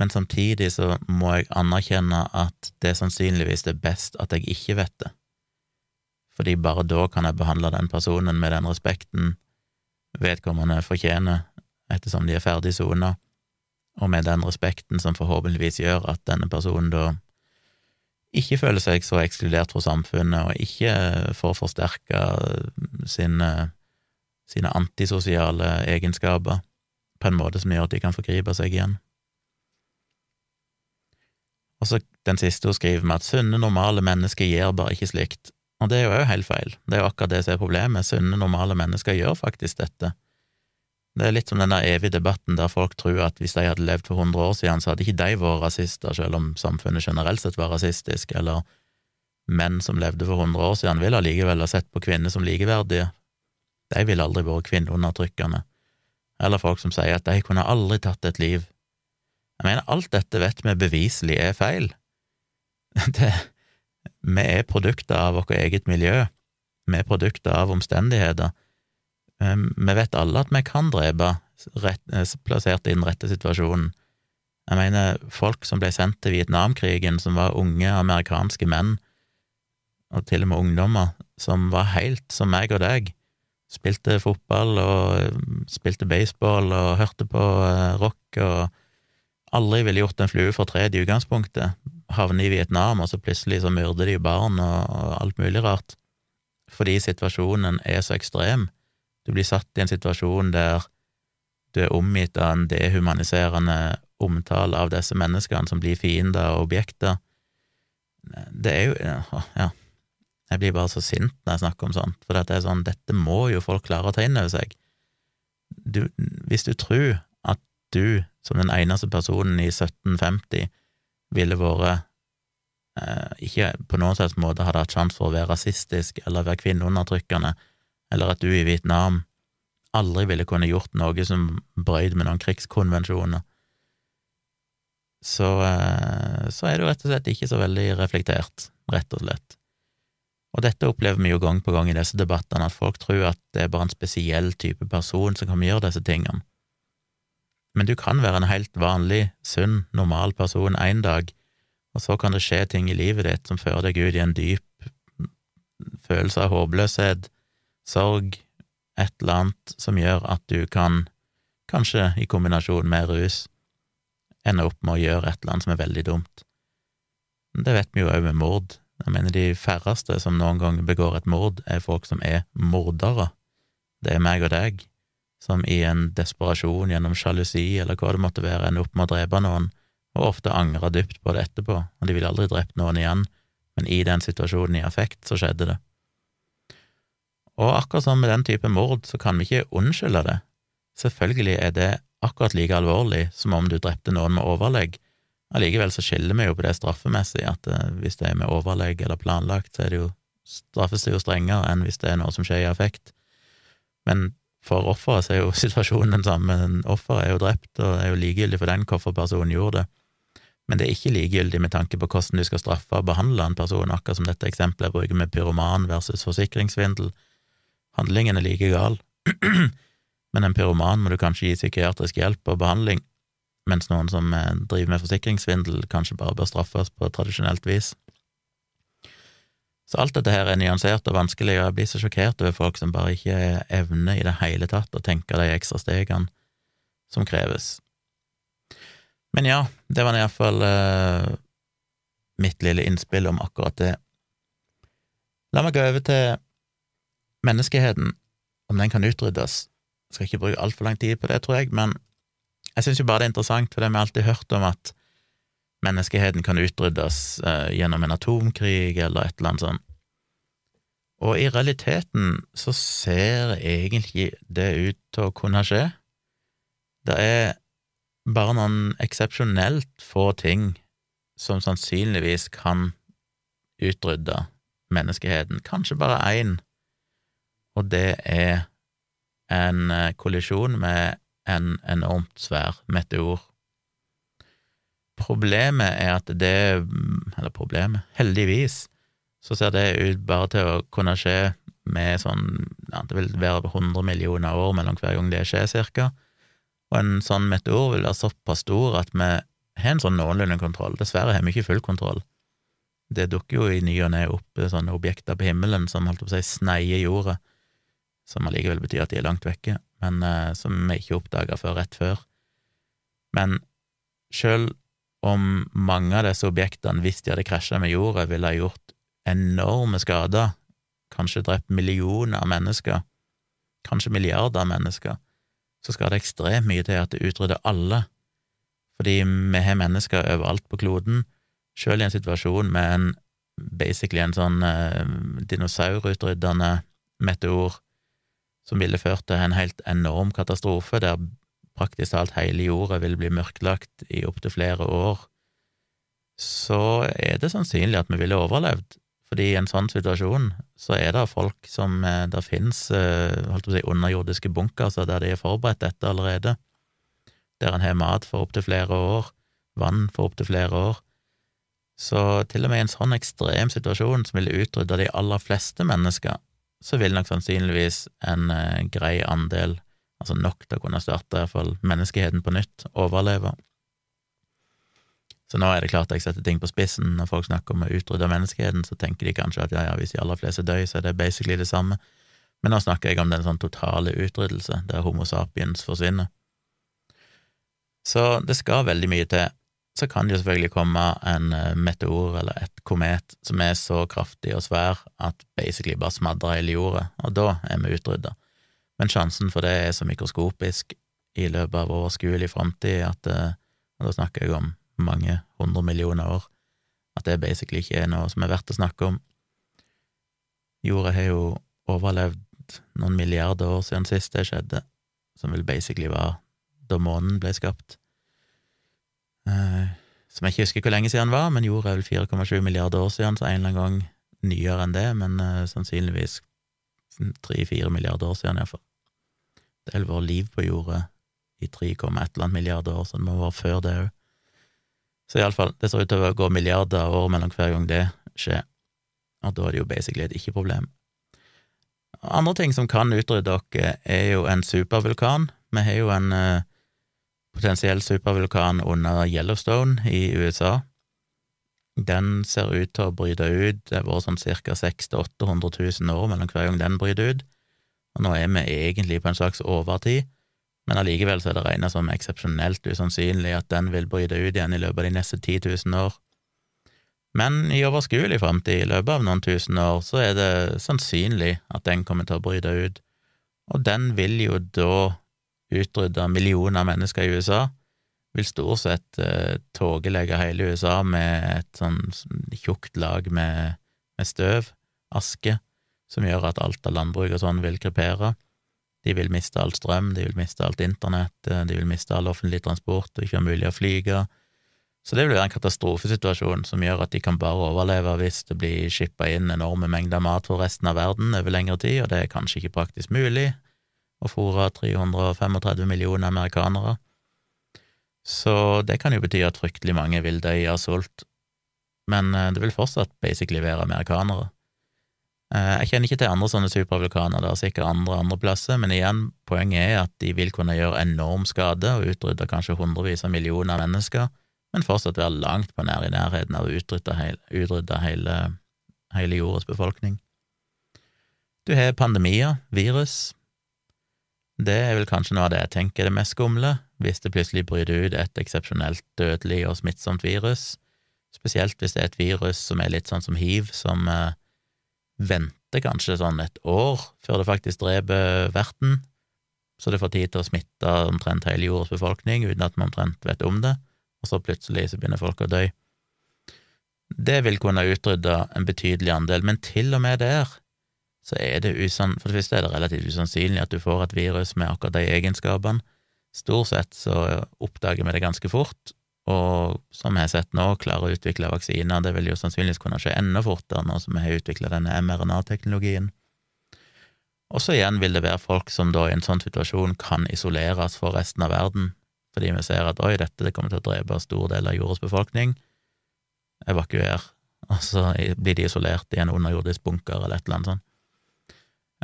men samtidig så må jeg anerkjenne at det er sannsynligvis er best at jeg ikke vet det, fordi bare da kan jeg behandle den personen med den respekten vedkommende fortjener, ettersom de er ferdig sona, og med den respekten som forhåpentligvis gjør at denne personen da ikke føler seg så ekskludert fra samfunnet, og ikke får forsterka sine, sine antisosiale egenskaper på en måte som gjør at de kan forgripe seg igjen. Og så den siste hun skriver med at sunne, normale mennesker gjør bare ikke slikt. Og det er jo òg helt feil. Det er jo akkurat det som er problemet. Sunne, normale mennesker gjør faktisk dette. Det er litt som den evige debatten der folk tror at hvis de hadde levd for 100 år siden, så hadde ikke de vært rasister, selv om samfunnet generelt sett var rasistisk, eller menn som levde for 100 år siden, ville allikevel ha sett på kvinner som likeverdige. De ville aldri vært kvinneundertrykkende. Eller folk som sier at de kunne aldri tatt et liv jeg mener, alt dette vet vi beviselig er feil. (laughs) Det, vi er produkter av vårt eget miljø, vi er produkter av omstendigheter. Ehm, vi vet alle at vi kan drepe, rett, eh, plassert i den rette situasjonen. Jeg mener, folk som ble sendt til Vietnamkrigen, som var unge amerikanske menn, og til og med ungdommer, som var helt som meg og deg, spilte fotball og eh, spilte baseball og hørte på eh, rock og aldri ville gjort en flue fortred i utgangspunktet, havne i Vietnam, og så plutselig så myrder de barn og, og alt mulig rart, fordi situasjonen er så ekstrem. Du blir satt i en situasjon der du er omgitt av en dehumaniserende omtale av disse menneskene som blir fiender og objekter. Det er jo Ja, jeg blir bare så sint når jeg snakker om sånt, for det er sånn, dette må jo folk klare å ta inn over seg. Du, hvis du tror at du som den eneste personen i 1750 ville vært eh, ikke på noen slags måte hadde hatt sjanse for å være rasistisk eller være kvinneundertrykkende, eller at du i Vietnam aldri ville kunne gjort noe som brøyd med noen krigskonvensjoner, så, eh, så er det jo rett og slett ikke så veldig reflektert, rett og slett. Og dette opplever vi jo gang på gang i disse debattene, at folk tror at det er bare en spesiell type person som kan gjøre disse tingene men du kan være en helt vanlig, sunn, normal person en dag, og så kan det skje ting i livet ditt som fører deg ut i en dyp følelse av håpløshet, sorg, et eller annet som gjør at du kan, kanskje i kombinasjon med rus, ende opp med å gjøre et eller annet som er veldig dumt. Det vet vi jo òg med mord. Jeg mener de færreste som noen gang begår et mord, er folk som er mordere. Det er meg og deg, som i en desperasjon gjennom sjalusi eller hva det måtte være, ender opp med å drepe noen, og ofte angrer dypt på det etterpå, og de ville aldri drept noen igjen, men i den situasjonen i affekt så skjedde det. Og akkurat som med den type mord, så kan vi ikke unnskylde det. Selvfølgelig er det akkurat like alvorlig som om du drepte noen med overlegg. Allikevel så skiller vi jo på det straffemessig, at eh, hvis det er med overlegg eller planlagt, så det jo, straffes det jo strengere enn hvis det er noe som skjer i affekt. Men for offeret er jo (laughs) situasjonen den samme. Offeret er jo drept, og det er jo likegyldig for den hvorfor personen gjorde det. Men det er ikke likegyldig med tanke på hvordan du skal straffe og behandle en person, akkurat som dette eksempelet jeg bruker med pyroman versus forsikringssvindel. Handlingen er like gal, (clears throat) men en pyroman må du kanskje gi psykiatrisk hjelp og behandling, mens noen som eh, driver med forsikringssvindel, kanskje bare bør straffes på tradisjonelt vis. Så alt dette her er nyansert og vanskelig, og jeg blir så sjokkert over folk som bare ikke evner i det hele tatt å tenke de ekstra stegene som kreves. Men ja, det var iallfall uh, mitt lille innspill om akkurat det. La meg gå over til menneskeheten, om den kan utryddes. Jeg skal ikke bruke altfor lang tid på det, tror jeg, men jeg syns jo bare det er interessant, for det har vi alltid hørt om at menneskeheten kan utryddes eh, gjennom en atomkrig eller et eller annet sånt. Og i realiteten så ser egentlig det ut til å kunne skje. Det er bare noen eksepsjonelt få ting som sannsynligvis kan utrydde menneskeheten. Kanskje bare én, og det er en eh, kollisjon med en enormt svær meteor. Problemet er at det Eller problemet Heldigvis så ser det ut bare til å kunne skje med sånn ja, Det vil være 100 millioner år mellom hver gang det skjer, cirka. Og en sånn meteor vil være såpass stor at vi har en sånn noenlunde kontroll. Dessverre har vi ikke full kontroll. Det dukker jo i ny og ne opp sånne objekter på himmelen som holdt på å si sneier jorda som allikevel betyr at de er langt vekke, men eh, som vi ikke oppdaga før rett før. Men sjøl om mange av disse objektene, hvis de hadde krasja med jorda, ville ha gjort enorme skader, kanskje drept millioner av mennesker, kanskje milliarder av mennesker, så skal det ekstremt mye til at det utrydder alle, fordi vi har mennesker overalt på kloden, sjøl i en situasjon med en basically en sånn eh, dinosaurutryddende meteor som ville ført til en helt enorm katastrofe, der praktisk talt hele jorda ville bli mørklagt i opptil flere år, så er det sannsynlig at vi ville overlevd. Fordi i en sånn situasjon så er det folk som eh, Det finnes eh, si, underjordiske bunkerser der de har forberedt dette allerede, der en har mat for opptil flere år, vann for opptil flere år. Så til og med i en sånn ekstrem situasjon som ville utrydda de aller fleste mennesker, så vil nok sannsynligvis en eh, grei andel, altså nok til å kunne starte iallfall menneskeheten på nytt, overleve. Så nå er det klart jeg setter ting på spissen. Når folk snakker om å utrydde menneskeheten, så tenker de kanskje at ja, ja, hvis de aller fleste dør, så er det basically det samme. Men nå snakker jeg om den sånn totale utryddelse, der Homo sapiens forsvinner. Så det skal veldig mye til så kan det jo selvfølgelig komme en eh, meteor eller et komet som er så kraftig og svær at basically bare smadrer hele jorda, og da er vi utrydda. Men sjansen for det er så mikroskopisk i løpet av overskuelig framtid at eh, Og da snakker jeg om mange hundre millioner år, at det basically ikke er noe som er verdt å snakke om. Jorda har jo overlevd noen milliarder år siden sist det skjedde, som vil basically være da månen ble skapt. Som jeg ikke husker hvor lenge siden var, men jorda er vel 4,7 milliarder år siden, så en eller annen gang nyere enn det, men uh, sannsynligvis 3-4 milliarder år siden, iallfall. Det har vårt liv på jorda i 3, et eller annet milliarder år, så det må være før det òg. Så iallfall, det ser ut til å gå milliarder år mellom hver gang det skjer, og da er det jo basically et ikke-problem. Andre ting som kan utrydde dere, er jo en supervulkan. Vi har jo en uh, potensiell supervulkan under Yellowstone i USA. Den ser ut til å bryte ut, det har vært sånn ca. 600 000-800 000 år mellom hver gang den bryter ut, og nå er vi egentlig på en slags overtid, men allikevel så er det regna som eksepsjonelt usannsynlig at den vil bryte ut igjen i løpet av de neste 10 000 år. Men i overskuelig framtid, i løpet av noen tusen år, så er det sannsynlig at den kommer til å bryte ut, og den vil jo da utrydde millioner av mennesker i USA, vil stort sett eh, tåkelegge hele USA med et sånn tjukt lag med, med støv, aske, som gjør at alt av landbruk og sånn vil krepere. De vil miste all strøm, de vil miste alt internett, eh, de vil miste all offentlig transport og ikke mulig å flyge. Så det vil være en katastrofesituasjon som gjør at de kan bare overleve hvis det blir shippa inn enorme mengder mat for resten av verden over lengre tid, og det er kanskje ikke praktisk mulig å fôre 335 millioner amerikanere. Så det kan jo bety at fryktelig mange vil dø av sult, men eh, det vil fortsatt basically være amerikanere. Eh, jeg kjenner ikke til andre sånne supervulkaner, det er sikkert andre andre plasser, men igjen, poenget er at de vil kunne gjøre enorm skade og utrydde kanskje hundrevis av millioner mennesker, men fortsatt være langt på nær i nærheten av å utrydde, hele, utrydde hele, hele jordas befolkning. Du har pandemier, virus. Det er vel kanskje noe av det jeg tenker er det mest skumle hvis det plutselig bryter ut et eksepsjonelt dødelig og smittsomt virus, spesielt hvis det er et virus som er litt sånn som hiv, som eh, venter kanskje sånn et år før det faktisk dreper verten, så det får tid til å smitte omtrent hele jordas befolkning uten at man omtrent vet om det, og så plutselig så begynner folk å dø. Det vil kunne utrydde en betydelig andel, men til og med der så er det usann... For det første er det relativt usannsynlig at du får et virus med akkurat de egenskapene, Stort sett så oppdager vi det ganske fort, og som vi har sett nå, klarer å utvikle vaksiner. Det vil jo sannsynligvis kunne skje enda fortere nå som vi har utvikla denne mRNA-teknologien. Og så igjen vil det være folk som da i en sånn situasjon kan isoleres for resten av verden, fordi vi ser at oi, dette det kommer til å drepe stor del av jordas befolkning. Evakuer. Og så blir de isolert i en underjordisk bunker eller et eller annet sånt.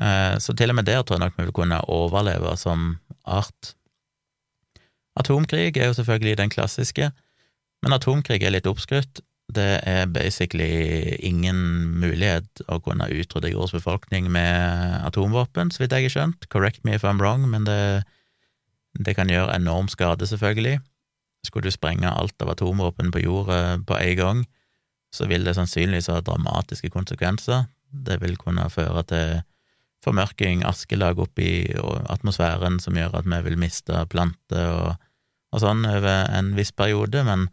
Eh, så til og med der tror jeg nok vi vil kunne overleve som art. Atomkrig er jo selvfølgelig den klassiske, men atomkrig er litt oppskrytt. Det er basically ingen mulighet å kunne utrydde jordas befolkning med atomvåpen, så vidt jeg har skjønt. Correct me if I'm wrong, men det, det kan gjøre enorm skade, selvfølgelig. Skulle du sprenge alt av atomvåpen på jorda på en gang, så vil det sannsynligvis ha dramatiske konsekvenser. Det vil kunne føre til formørking, askelag oppi atmosfæren som gjør at vi vil miste planter og, og sånn over en viss periode, men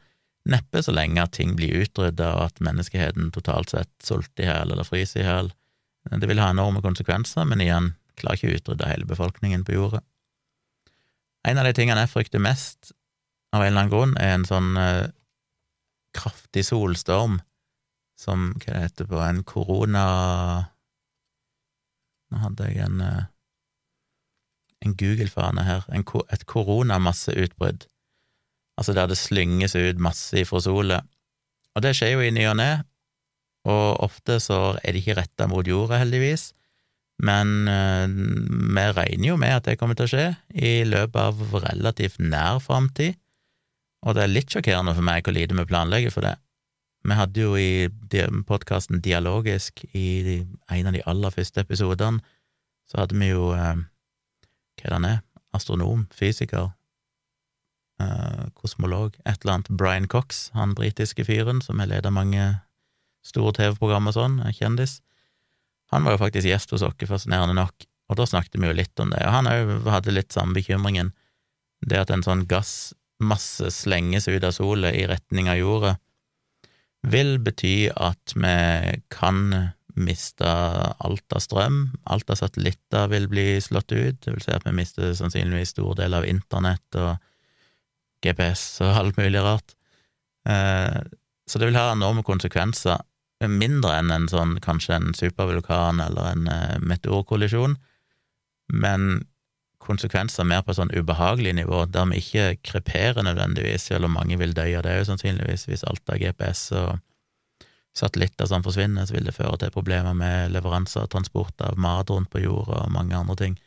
neppe så lenge at ting blir utrydda og at menneskeheten totalt sett sulter i hjel eller fryser i hjel. Det vil ha enorme konsekvenser, men igjen, klarer ikke å utrydde hele befolkningen på jorda. En av de tingene jeg frykter mest, av en eller annen grunn, er en sånn eh, kraftig solstorm som, hva det heter på, en korona nå hadde jeg en, eh, en Google-fane her, en, et koronamasseutbrudd, altså der det slynges ut masse ifra sola. Og det skjer jo i ny og ne, og ofte så er det ikke retta mot jorda, heldigvis, men uh, vi regner jo med at det kommer til å skje i løpet av relativt nær framtid, og det er litt sjokkerende for meg hvor lite vi planlegger for det. Vi hadde jo i podkasten Dialogisk, i en av de aller første episodene, så hadde vi jo eh, Hva er det han er? Astronom? Fysiker? Eh, kosmolog? Et eller annet. Brian Cox, han britiske fyren som har ledet mange store TV-program og sånn, kjendis. Han var jo faktisk gjest hos oss, fascinerende nok, og da snakket vi jo litt om det, og han òg hadde litt samme bekymringen, det at en sånn gassmasse slenges ut av sola i retning av jorda vil bety at vi kan miste alt av strøm, alt av satellitter vil bli slått ut, det vil si at vi mister sannsynligvis stor del av internett og GPS og alt mulig rart. Eh, så det vil ha enorme konsekvenser, mindre enn en sånn kanskje en supervulkan eller en eh, meteorkollisjon, men konsekvenser mer på et sånn ubehagelig nivå, der vi ikke kreperer nødvendigvis, selv om mange vil dø av det, jo sannsynligvis, hvis alt av GPS og satellitter som forsvinner, så vil det føre til problemer med leveranser og transport av mat rundt på jorda og mange andre ting.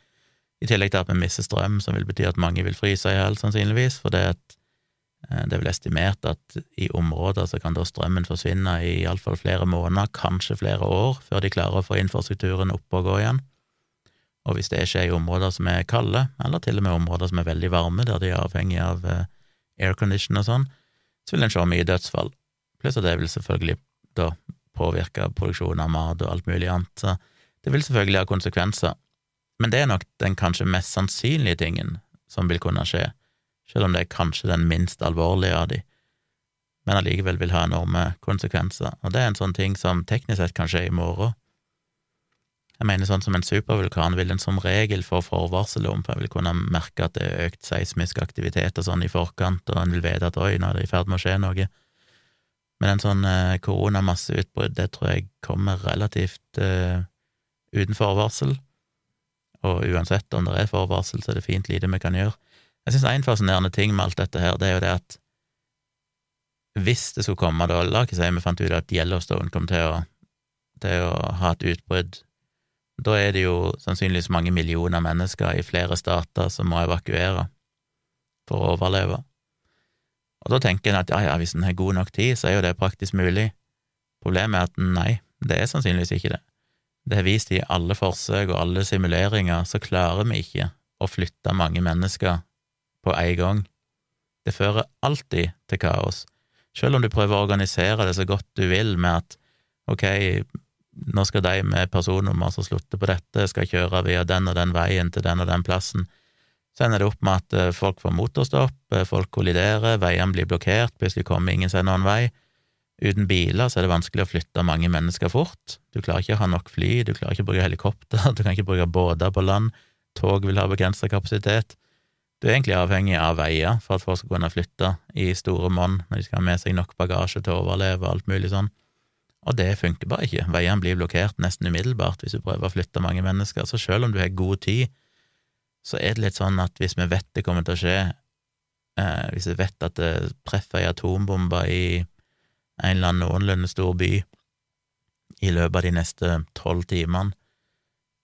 I tillegg til at vi mister strøm, som vil bety at mange vil fryse i hjel, sannsynligvis, for det, at, eh, det er vel estimert at i områder så kan da strømmen forsvinne i iallfall flere måneder, kanskje flere år, før de klarer å få infrastrukturen opp og gå igjen. Og hvis det skjer i områder som er kalde, eller til og med områder som er veldig varme, der de er avhengig av eh, aircondition og sånn, så vil en se mye dødsfall. Pluss at det vil selvfølgelig da påvirke produksjonen av mat og alt mulig annet, så det vil selvfølgelig ha konsekvenser. Men det er nok den kanskje mest sannsynlige tingen som vil kunne skje, selv om det er kanskje den minst alvorlige av de, men allikevel vil ha enorme konsekvenser. Og det er en sånn ting som teknisk sett kan skje i morgen, jeg mener sånn som en supervulkan vil en som regel få forvarsel om, for jeg vil kunne merke at det er økt seismisk aktivitet og sånn i forkant, og en vil vite at oi, nå er det i ferd med å skje noe. Men en sånn eh, koronamasseutbrudd, det tror jeg kommer relativt eh, uten forvarsel, og uansett om det er forvarsel, så er det fint lite vi kan gjøre. Jeg synes en fascinerende ting med alt dette her, det er jo det at hvis det skulle komme, da, la oss si vi fant ut at Yellowstone kom til å, til å ha et utbrudd da er det jo sannsynligvis mange millioner mennesker i flere stater som må evakuere for å overleve. Og da tenker en at ja, ja, hvis en har god nok tid, så er jo det praktisk mulig. Problemet er at nei, det er sannsynligvis ikke det. Det har vist i alle forsøk og alle simuleringer, så klarer vi ikke å flytte mange mennesker på en gang. Det fører alltid til kaos. Selv om du prøver å organisere det så godt du vil med at ok, nå skal de med personnummer som slutter på dette, skal kjøre via den og den veien til den og den plassen. Så ender det opp med at eh, folk får motorstopp, eh, folk kolliderer, veiene blir blokkert, plutselig kommer ingen seg noen vei. Uten biler så er det vanskelig å flytte mange mennesker fort. Du klarer ikke å ha nok fly, du klarer ikke å bruke helikopter, (laughs) du kan ikke bruke båter på land, tog vil ha begrenset kapasitet. Du er egentlig avhengig av veier for at folk skal kunne flytte i store monn når de skal ha med seg nok bagasje til å overleve og alt mulig sånn. Og det funker bare ikke. Veiene blir blokkert nesten umiddelbart hvis du prøver å flytte mange mennesker. Så selv om du har god tid, så er det litt sånn at hvis vi vet det kommer til å skje, eh, hvis vi vet at det treffer ei atombombe i en eller annen noenlunde stor by i løpet av de neste tolv timene,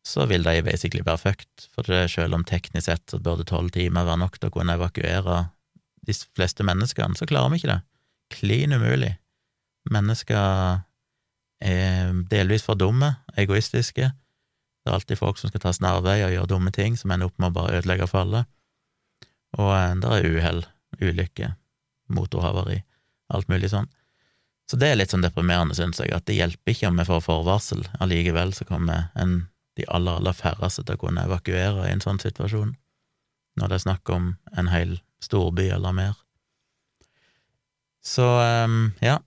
så vil de basically være fucked, for det, selv om teknisk sett så burde tolv timer være nok til å kunne evakuere de fleste menneskene, så klarer vi ikke det. Klin umulig. Mennesker er delvis for dumme, egoistiske. Det er alltid folk som skal ta snarveier og gjøre dumme ting, som ender opp med å bare ødelegge for alle. Og eh, det er uhell, ulykke, motorhavari, alt mulig sånn. Så det er litt sånn deprimerende, syns jeg, at det hjelper ikke om vi får forvarsel. Allikevel så kommer en, de aller, aller færreste til å kunne evakuere i en sånn situasjon, når det er snakk om en hel storby eller mer. Så um, ja,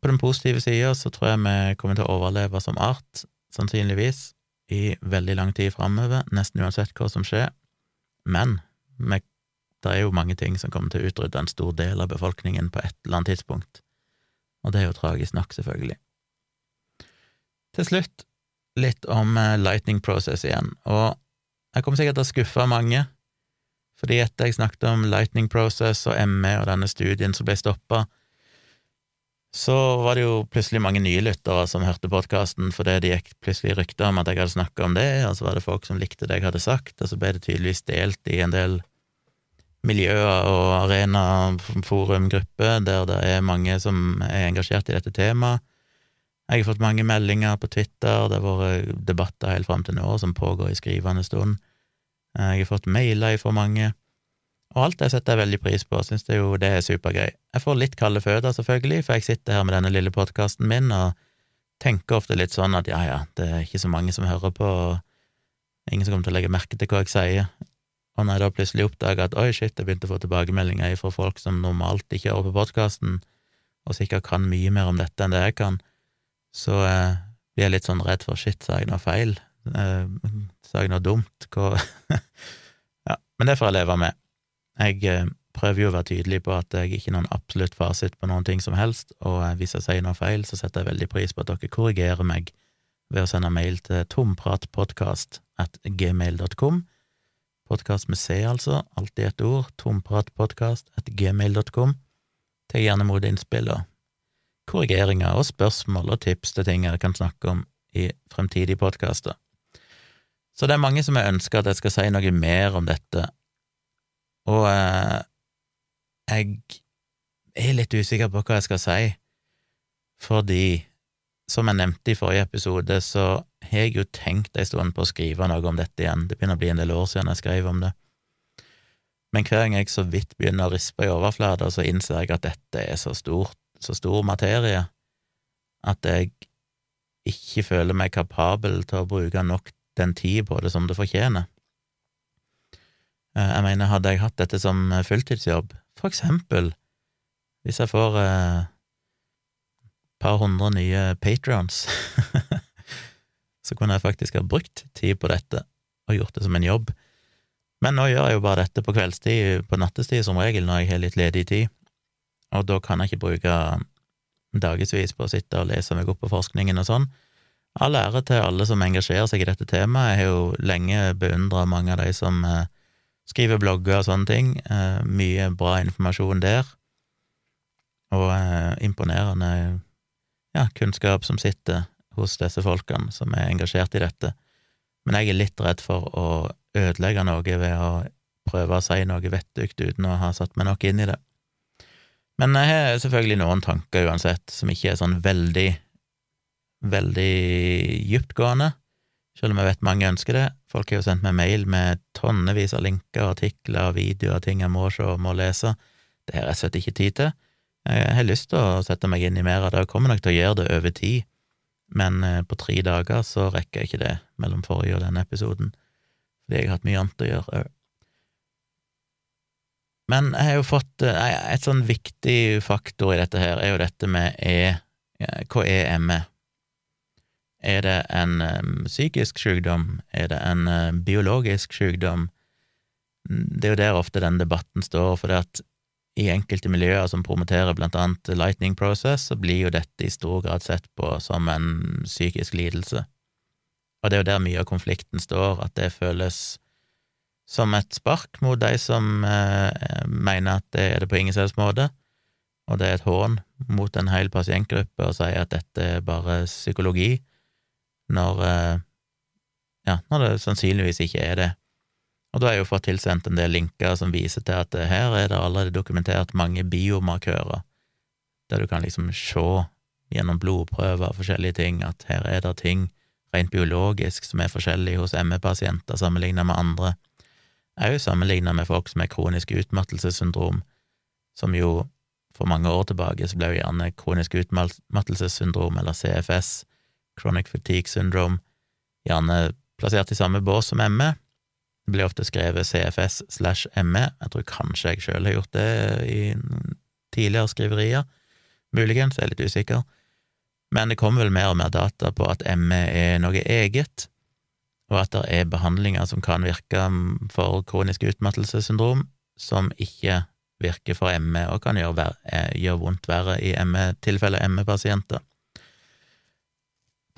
på den positive sida så tror jeg vi kommer til å overleve som art, sannsynligvis, i veldig lang tid framover, nesten uansett hva som skjer. Men det er jo mange ting som kommer til å utrydde en stor del av befolkningen på et eller annet tidspunkt, og det er jo tragisk nok, selvfølgelig. Til slutt litt om eh, Lightning Process igjen, og jeg kommer sikkert til å skuffe mange, fordi etter jeg snakket om Lightning Process og ME og denne studien som ble stoppa, så var det jo plutselig mange nye lyttere som hørte podkasten fordi det gikk plutselig rykter om at jeg hadde snakka om det, og så var det folk som likte det jeg hadde sagt, og så ble det tydeligvis delt i en del miljøer og arena, forumgrupper, der det er mange som er engasjert i dette temaet. Jeg har fått mange meldinger på Twitter, det har vært debatter helt fram til nå som pågår i skrivende stund. Jeg har fått mailer fra mange. Og alt det setter jeg veldig pris på, syns det jo det er supergøy. Jeg får litt kalde føtter, selvfølgelig, for jeg sitter her med denne lille podkasten min og tenker ofte litt sånn at ja, ja, det er ikke så mange som hører på, og ingen som kommer til å legge merke til hva jeg sier. Og når jeg da plutselig oppdager at oi, shit, jeg begynte å få tilbakemeldinger fra folk som normalt ikke hører på podkasten, og sikkert kan mye mer om dette enn det jeg kan, så eh, blir jeg litt sånn redd for shit, sa jeg noe feil? Eh, sa jeg noe dumt? Hva (laughs) Ja, men det får jeg leve med. Jeg eh, prøver jo å være tydelig på at jeg ikke er noen absolutt fasit på noen ting som helst, og eh, hvis jeg sier noe feil, så setter jeg veldig pris på at dere korrigerer meg ved å sende mail til tompratpodkast.gmail.com. at Podkast med C, altså, alltid ett ord, tompratpodkast.gmail.com. at gmail.com. Gjerne imot innspill og korrigeringer og spørsmål og tips til ting jeg kan snakke om i fremtidige podkaster. Så det er mange som har ønska at jeg skal si noe mer om dette og eh, jeg er litt usikker på hva jeg skal si, fordi, som jeg nevnte i forrige episode, så har jeg jo tenkt en stund på å skrive noe om dette igjen, det begynner å bli en del år siden jeg skrev om det. Men hver gang jeg så vidt begynner å rispe i overflata, så innser jeg at dette er så stort, så stor materie, at jeg ikke føler meg kapabel til å bruke nok den tid på det som det fortjener. Eh, jeg mener, hadde jeg hatt dette som fulltidsjobb, for eksempel hvis jeg får eh, par hundre nye patrions, (laughs) så kunne jeg faktisk ha brukt tid på dette og gjort det som en jobb. Men nå gjør jeg jo bare dette på kveldstid, på nattestid som regel, når jeg har litt ledig tid, og da kan jeg ikke bruke dagevis på å sitte og lese meg opp på forskningen og sånn. All ære til alle som engasjerer seg i dette temaet. Jeg har jo lenge beundra mange av de som eh, skriver blogger og sånne ting. Eh, mye bra informasjon der, og eh, imponerende ja, kunnskap som sitter hos disse folkene som er engasjert i dette. Men jeg er litt redd for å ødelegge noe ved å prøve å si noe vettugt uten å ha satt meg nok inn i det. Men jeg har selvfølgelig noen tanker uansett, som ikke er sånn veldig, veldig dyptgående, selv om jeg vet mange ønsker det. Folk har jo sendt meg mail med tonnevis av linker, artikler, videoer, ting jeg må se og må lese. Det har jeg slett ikke tid til. Jeg har lyst til å sette meg inn i mer av det, og kommer nok til å gjøre det over tid, men eh, på tre dager så rekker jeg ikke det mellom forrige og denne episoden, fordi jeg har hatt mye annet å gjøre òg. Men jeg har jo fått eh, Et sånn viktig faktor i dette her er jo dette med E. Hva er ME? Er det en psykisk sykdom? Er det en biologisk sykdom? Det er jo der ofte den debatten står, for det at i enkelte miljøer som promoterer blant annet Lightning Process, så blir jo dette i stor grad sett på som en psykisk lidelse. Og det er jo der mye av konflikten står, at det føles som et spark mot de som eh, mener at det er det på ingen selvs måte, og det er et hån mot en hel pasientgruppe å si at dette er bare psykologi, når, eh, ja, når det sannsynligvis ikke er det. Og da har jeg jo fått tilsendt en del linker som viser til at her er det allerede dokumentert mange biomarkører, der du kan liksom se gjennom blodprøver og forskjellige ting at her er det ting rent biologisk som er forskjellig hos ME-pasienter sammenlignet med andre, òg sammenlignet med folk som har kronisk utmattelsessyndrom, som jo for mange år tilbake så ble jo gjerne kronisk utmattelsessyndrom, eller CFS, chronic fatigue syndrome, gjerne plassert i samme bås som ME, det blir ofte skrevet CFS slash ME. Jeg tror kanskje jeg sjøl har gjort det i tidligere skriverier. Muligens, jeg er litt usikker. Men det kommer vel mer og mer data på at ME er noe eget, og at det er behandlinger som kan virke for kronisk utmattelsessyndrom, som ikke virker for ME, og kan gjøre, eh, gjøre vondt verre i ME, tilfeller ME-pasienter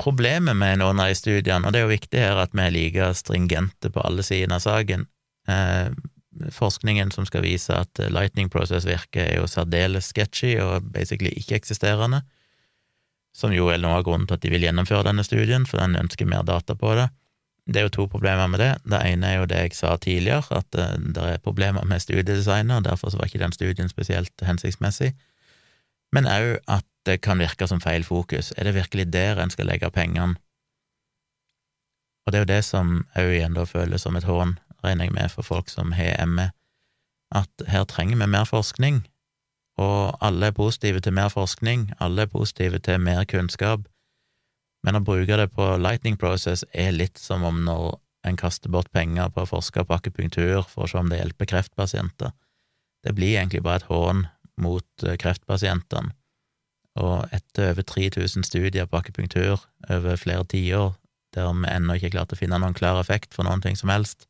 problemet med noen av de studiene, og det er jo viktig her at vi er like stringente på alle sidene av saken eh, Forskningen som skal vise at lightning process virker, er jo særdeles sketchy og basically ikke-eksisterende, som jo er noe av grunnen til at de vil gjennomføre denne studien, for den ønsker mer data på det. Det er jo to problemer med det. Det ene er jo det jeg sa tidligere, at uh, det er problemer med studiedesignet, derfor var ikke den studien spesielt hensiktsmessig, men òg at det kan virke som feil fokus. Er det virkelig der en skal legge pengene? Og det er jo det som òg igjen da føles som et hån, regner jeg med, for folk som har ME, at her trenger vi mer forskning, og alle er positive til mer forskning, alle er positive til mer kunnskap, men å bruke det på lightning process er litt som om når en kaster bort penger på å forske på akupunktur for å se om det hjelper kreftpasienter. Det blir egentlig bare et hån mot eh, kreftpasientene og etter over 3000 studier på akupunktur over flere tiår, der vi ennå ikke har klart å finne noen klar effekt for noen ting som helst,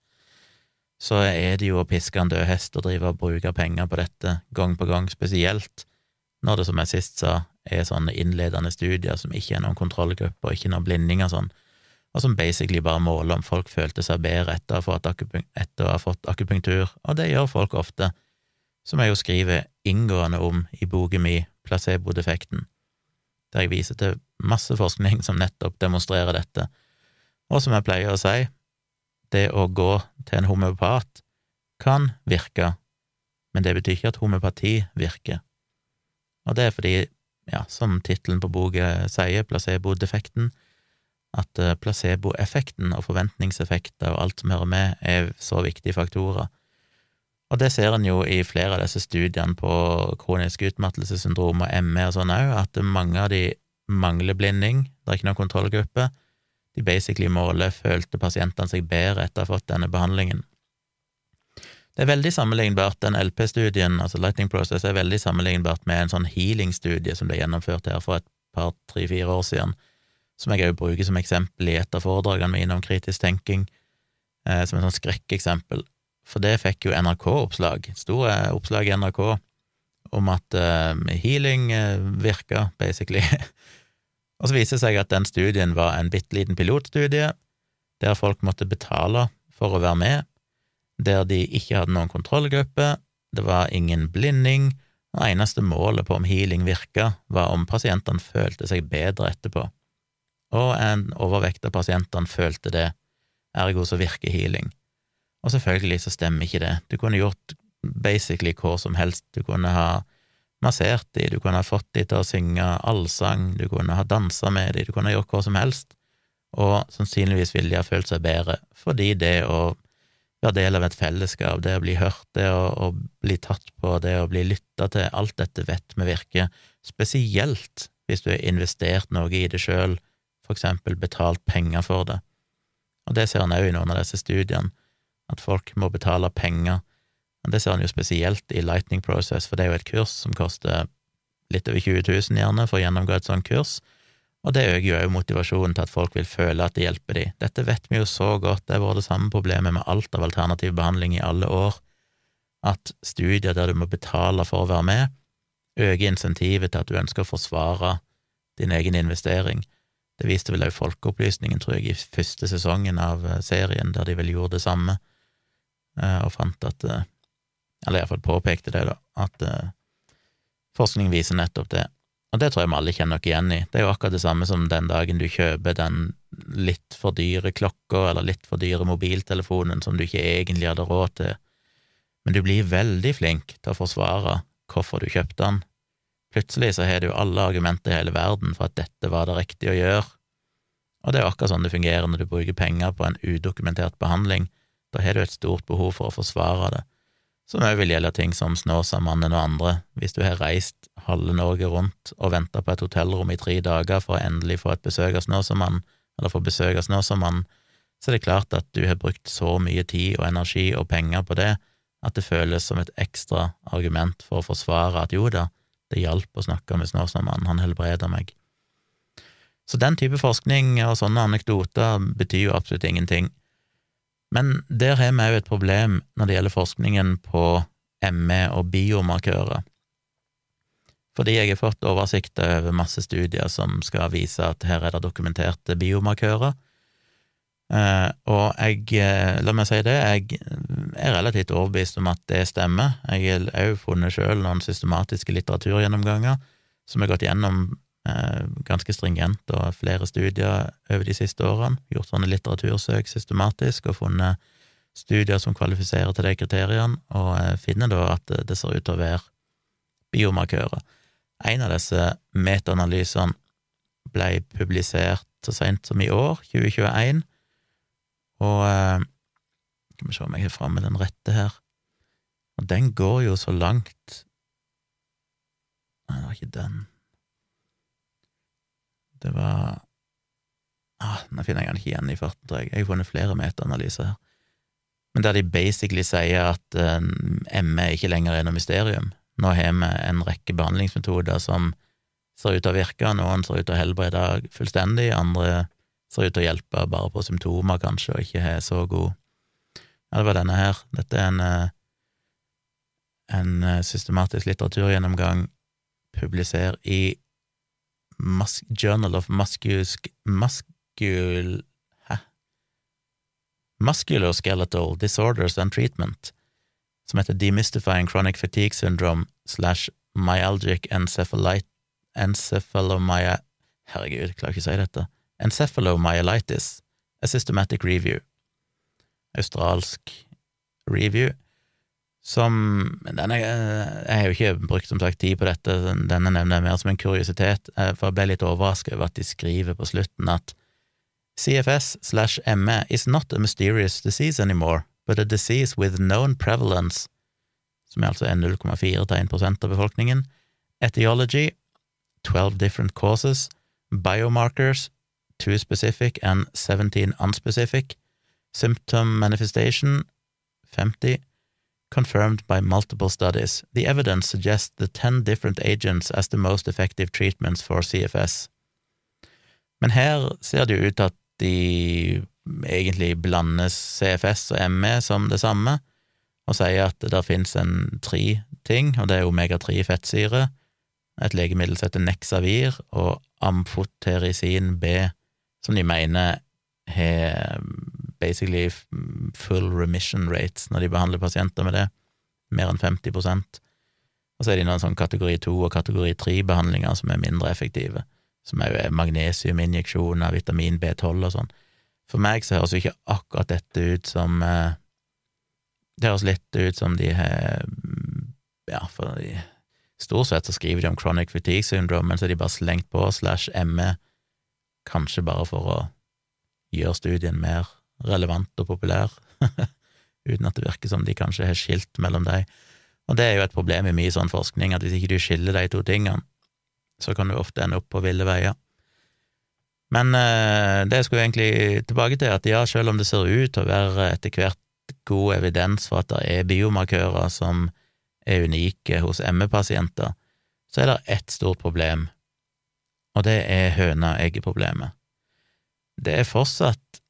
så er det jo å piske en død hest og drive og bruke penger på dette gang på gang, spesielt når det, som jeg sist sa, er sånne innledende studier som ikke er noen kontrollgruppe og ikke noen blinding og sånn, og som basically bare måler om folk følte seg bedre etter å ha fått, etter å ha fått akupunktur, og det gjør folk ofte, som jeg jo skriver inngående om i boken mi placebo-defekten, der jeg viser til masse forskning som nettopp demonstrerer dette. Og som jeg pleier å si, det å gå til en homeopat kan virke, men det betyr ikke at homeopati virker. Og det er fordi, ja, som tittelen på boka sier, placebo-defekten, At eh, placeboeffekten og forventningseffekter og alt som hører med, er så viktige faktorer. Og det ser en jo i flere av disse studiene på kronisk utmattelsessyndrom og ME og sånn òg, at mange av de mangler blinding, det er ikke noen kontrollgruppe. De basically måler følte pasientene seg bedre etter å ha fått denne behandlingen. Det er veldig sammenlignbart, den LP-studien, altså Lightning Process, er veldig sammenlignbart med en sånn healing-studie som ble gjennomført her for et par, tre-fire år siden, som jeg også bruker som eksempel i et av foredragene mine om kritisk tenking, eh, som et sånn skrekkeksempel. For det fikk jo NRK-oppslag, store oppslag i NRK, om at eh, healing eh, virka, basically. (laughs) og så viser det seg at den studien var en bitte liten pilotstudie, der folk måtte betale for å være med, der de ikke hadde noen kontrollgruppe, det var ingen blinding, og eneste målet på om healing virka, var om pasientene følte seg bedre etterpå. Og en overvekt av pasientene følte det, ergo så virker healing. Og selvfølgelig så stemmer ikke det. Du kunne gjort basically hva som helst. Du kunne ha massert de, du kunne ha fått de til å synge allsang, du kunne ha dansa med de, du kunne ha gjort hva som helst, og sannsynligvis ville de ha følt seg bedre, fordi det å være del av et fellesskap, det å bli hørt, det å, å bli tatt på, det å bli lytta til, alt dette vet vi virker, spesielt hvis du har investert noe i det sjøl, for eksempel betalt penger for det. Og det ser en òg i noen av disse studiene, at folk må betale penger. Og det ser en jo spesielt i Lightning Process, for det er jo et kurs som koster litt over 20 000 gjerne for å gjennomgå et sånt kurs, og det øker jo òg motivasjonen til at folk vil føle at det hjelper de. Dette vet vi jo så godt, det har vært det samme problemet med alt av alternativ behandling i alle år, at studier der du må betale for å være med, øker insentivet til at du ønsker å forsvare din egen investering. Det viste vel òg Folkeopplysningen, tror jeg, i første sesongen av eh, serien, der de vel gjorde det samme, og fant at eh, Eller iallfall påpekte det, da, at forskning viser nettopp det. Og det tror jeg vi alle kjenner oss igjen i. Det er jo akkurat det samme som den dagen du kjøper den litt for dyre klokka eller litt for dyre mobiltelefonen som du ikke egentlig hadde råd til, men du blir veldig flink til å forsvare hvorfor du kjøpte den. Plutselig så har du alle argumenter i hele verden for at dette var det riktige å gjøre, og det er jo akkurat sånn det fungerer når du bruker penger på en udokumentert behandling. Da har du et stort behov for å forsvare det som òg vil gjelde ting som Snåsamannen og andre. Hvis du har reist halve Norge rundt og venta på et hotellrom i tre dager for å endelig få et besøk av Snåsamannen, eller få besøk av Snåsamannen, så er det klart at du har brukt så mye tid og energi og penger på det at det føles som et ekstra argument for å forsvare at jo da, det hjalp å snakke med Snåsamannen, han helbreder meg. Så den type forskning og sånne anekdoter betyr jo absolutt ingenting. Men der har vi òg et problem når det gjelder forskningen på ME og biomarkører. Fordi jeg har fått oversikt over masse studier som skal vise at her er det dokumenterte biomarkører. Eh, og jeg, eh, la meg si det, jeg er relativt overbevist om at det stemmer. Jeg har òg funnet sjøl noen systematiske litteraturgjennomganger som har gått gjennom ganske stringent og flere studier over de siste årene. Gjort sånne litteratursøk systematisk og funnet studier som kvalifiserer til de kriteriene, og eh, finner da at det ser ut til å være biomarkører. En av disse metaanalysene ble publisert så seint som i år, 2021, og eh, Skal vi se om jeg har framme den rette her. Og den går jo så langt Nei, det var ikke den. Det var ah, Nå finner jeg den ikke igjen i farten, tror jeg. Jeg har funnet flere metaanalyser her. Men der de basically sier at eh, ME ikke lenger er noe mysterium. Nå har vi en rekke behandlingsmetoder som ser ut til å virke, noen ser ut til å helbrede fullstendig, andre ser ut til å hjelpe bare på symptomer, kanskje, og ikke har så god Ja, det var denne her. Dette er en, eh, en eh, systematisk litteraturgjennomgang publisert i Mus Journal of Muscusk... Muscul... Hæ? Musculoskeletal Disorders and Treatment, som heter Demystifying Chronic Fatigue Syndrome slash Myalgic Encephalomya... Herregud, klarer ikke å si dette. Encephalomyelitis, A Systematic Review. Australsk review som denne, Jeg har jo ikke brukt som sagt tid på dette, denne nevner jeg mer som en kuriositet, for jeg ble litt overrasket over at de skriver på slutten at CFS slash ME is not a mysterious disease anymore, but a disease with known prevalence, som altså er 0,4 til 1 av befolkningen, etiology, 12 different causes, biomarkers, 2 specific and 17 unspecific, symptom manifestation, 50, confirmed by multiple studies. The evidence suggests the 10 different agents as the most effective treatments for CFS. Men her ser det jo ut at de egentlig blandes CFS og ME som det samme, og sier at det finnes en tre ting, og det er omega-3 fettsyre, et legemiddel som heter Nexavir, og amfoterisin B, som de mener har basically full remission rates når de behandler pasienter med det, mer enn 50% Og så er det noen sånn kategori 2 og kategori 3-behandlinger som er mindre effektive, som òg er magnesiuminjeksjoner, vitamin B12 og sånn. For meg så høres jo ikke akkurat dette ut som eh, Det høres litt ut som de har Ja, for de, stort sett så skriver de om chronic fatigue syndrome, men så er de bare slengt på slash ME, kanskje bare for å gjøre studien mer relevant og populær, (laughs) uten at det virker som de kanskje har skilt mellom dem. Og det er jo et problem i mye sånn forskning, at hvis ikke du skiller de to tingene, så kan du ofte ende opp på ville veier. Men eh, det jeg skulle egentlig tilbake til, at ja, selv om det ser ut til å være etter hvert god evidens for at det er biomarkører som er unike hos ME-pasienter, så er det ett stort problem, og det er høna-egg-problemet. Det er fortsatt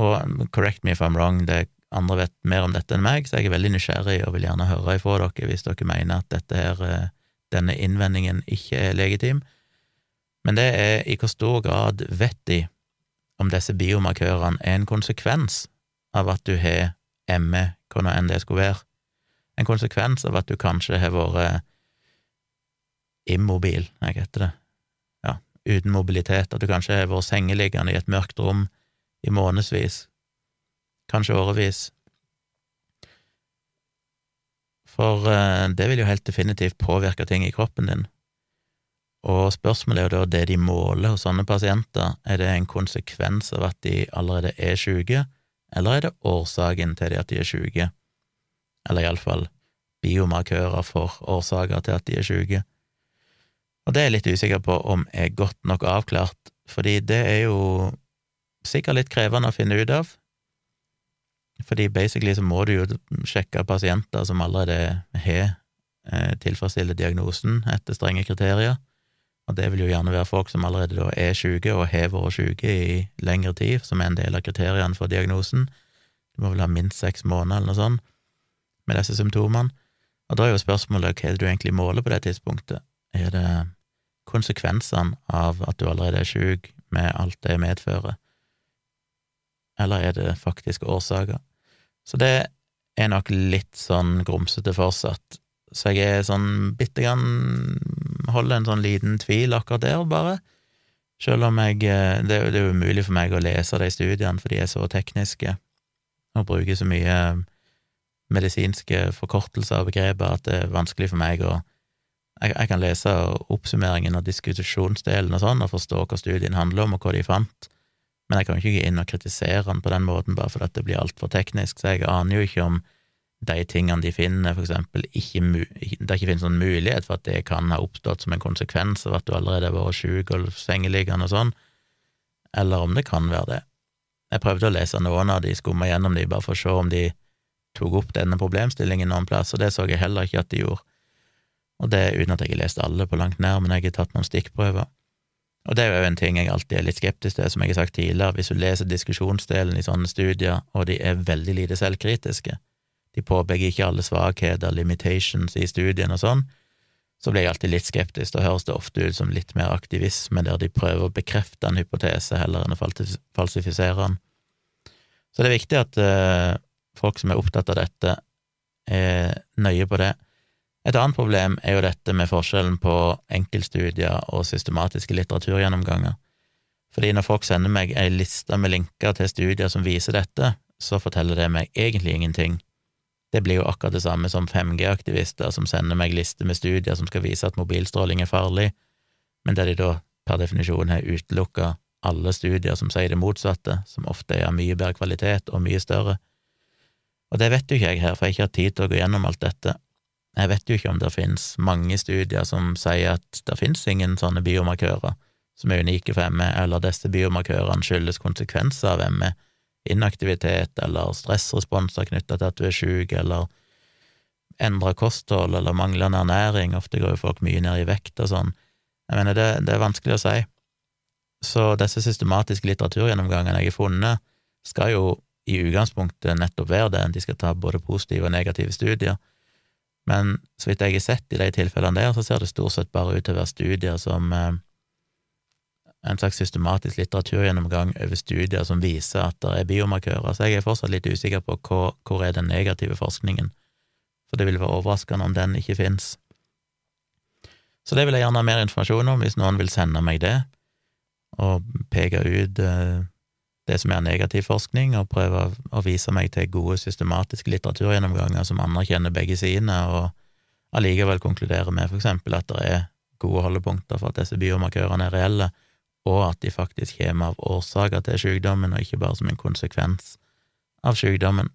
og correct me if I'm wrong, det andre vet mer om dette enn meg, så jeg er veldig nysgjerrig og vil gjerne høre ifra dere hvis dere mener at dette her, eh, denne innvendingen ikke er legitim. Men det er i hvor stor grad vet de om disse biomarkørene er en konsekvens av at du har ME, hva nå enn det skulle være, en konsekvens av at du kanskje har vært immobil, hva heter det, ja, uten mobilitet, at du kanskje har vært sengeliggende i et mørkt rom i månedsvis, kanskje årevis. For eh, det vil jo helt definitivt påvirke ting i kroppen din. Og spørsmålet er jo da det de måler hos sånne pasienter, er det en konsekvens av at de allerede er syke, eller er det årsaken til at de er syke? Eller iallfall biomarkører for årsaker til at de er syke. Og det er jeg litt usikker på om er godt nok avklart, fordi det er jo sikkert litt krevende å finne ut av, fordi basically så må du jo sjekke pasienter som allerede har eh, tilfredsstiller diagnosen etter strenge kriterier, og det vil jo gjerne være folk som allerede da er syke og har vært syke i lengre tid, som er en del av kriteriene for diagnosen. Du må vel ha minst seks måneder eller noe sånt med disse symptomene. Og da er jo spørsmålet hva er det du egentlig måler på det tidspunktet? Er det konsekvensene av at du allerede er syk, med alt det medfører? Eller er det faktiske årsaker? Så det er nok litt sånn grumsete fortsatt. Så jeg er sånn bitte grann Holder en sånn liten tvil akkurat der, bare. Selv om jeg eh, Det er jo umulig for meg å lese de studiene, for de er så tekniske og bruker så mye medisinske forkortelser og begreper at det er vanskelig for meg å jeg, jeg kan lese oppsummeringen og diskusjonsdelen og sånn, og forstå hva studien handler om, og hva de fant, men jeg kan jo ikke gå inn og kritisere han på den måten bare fordi det blir altfor teknisk, så jeg aner jo ikke om de tingene de finner, for eksempel, ikke det ikke finnes noen mulighet for at det kan ha oppstått som en konsekvens av at du allerede har vært sjuk og sengeliggende og sånn, eller om det kan være det. Jeg prøvde å lese noen av de, skumma gjennom de, bare for å se om de tok opp denne problemstillingen noen plass, og det så jeg heller ikke at de gjorde. Og det uten at jeg har lest alle på langt nær, men jeg har tatt noen stikkprøver. Og det er jo en ting jeg alltid er litt skeptisk til, som jeg har sagt tidligere, hvis du leser diskusjonsdelen i sånne studier, og de er veldig lite selvkritiske, de påpeker ikke alle svakheter, limitations i studien og sånn, så blir jeg alltid litt skeptisk. Da høres det ofte ut som litt mer aktivisme, der de prøver å bekrefte en hypotese heller enn å falsifisere den. Så det er viktig at uh, folk som er opptatt av dette, er nøye på det. Et annet problem er jo dette med forskjellen på enkeltstudier og systematiske litteraturgjennomganger. Fordi når folk sender meg ei liste med linker til studier som viser dette, så forteller det meg egentlig ingenting. Det blir jo akkurat det samme som 5G-aktivister som sender meg lister med studier som skal vise at mobilstråling er farlig, men der de da per definisjon har utelukka alle studier som sier det motsatte, som ofte er av mye bedre kvalitet og mye større. Og det vet jo ikke jeg her, for jeg har ikke hatt tid til å gå gjennom alt dette. Jeg vet jo ikke om det finnes mange studier som sier at det finnes ingen sånne biomarkører som er unike for ME, eller disse biomarkørene skyldes konsekvenser av ME, inaktivitet eller stressresponser knytta til at du er sjuk, eller endra kosthold eller manglende ernæring, ofte går jo folk mye ned i vekt og sånn. Jeg mener, det, det er vanskelig å si. Så disse systematiske litteraturgjennomgangene jeg har funnet, skal jo i utgangspunktet nettopp være det, de skal ta både positive og negative studier. Men så vidt jeg har sett i de tilfellene der, så ser det stort sett bare ut til å være studier som eh, en slags systematisk litteraturgjennomgang over studier som viser at det er biomarkører, så jeg er fortsatt litt usikker på hvor, hvor er den negative forskningen, for det vil være overraskende om den ikke finnes. Så det vil jeg gjerne ha mer informasjon om, hvis noen vil sende meg det, og peke ut eh, det som er negativ forskning, og prøve å vise meg til gode, systematiske litteraturgjennomganger som anerkjenner begge sidene, og allikevel konkluderer med for eksempel at det er gode holdepunkter for at disse biomarkørene er reelle, og at de faktisk kommer av årsaker til sykdommen, og ikke bare som en konsekvens av sykdommen.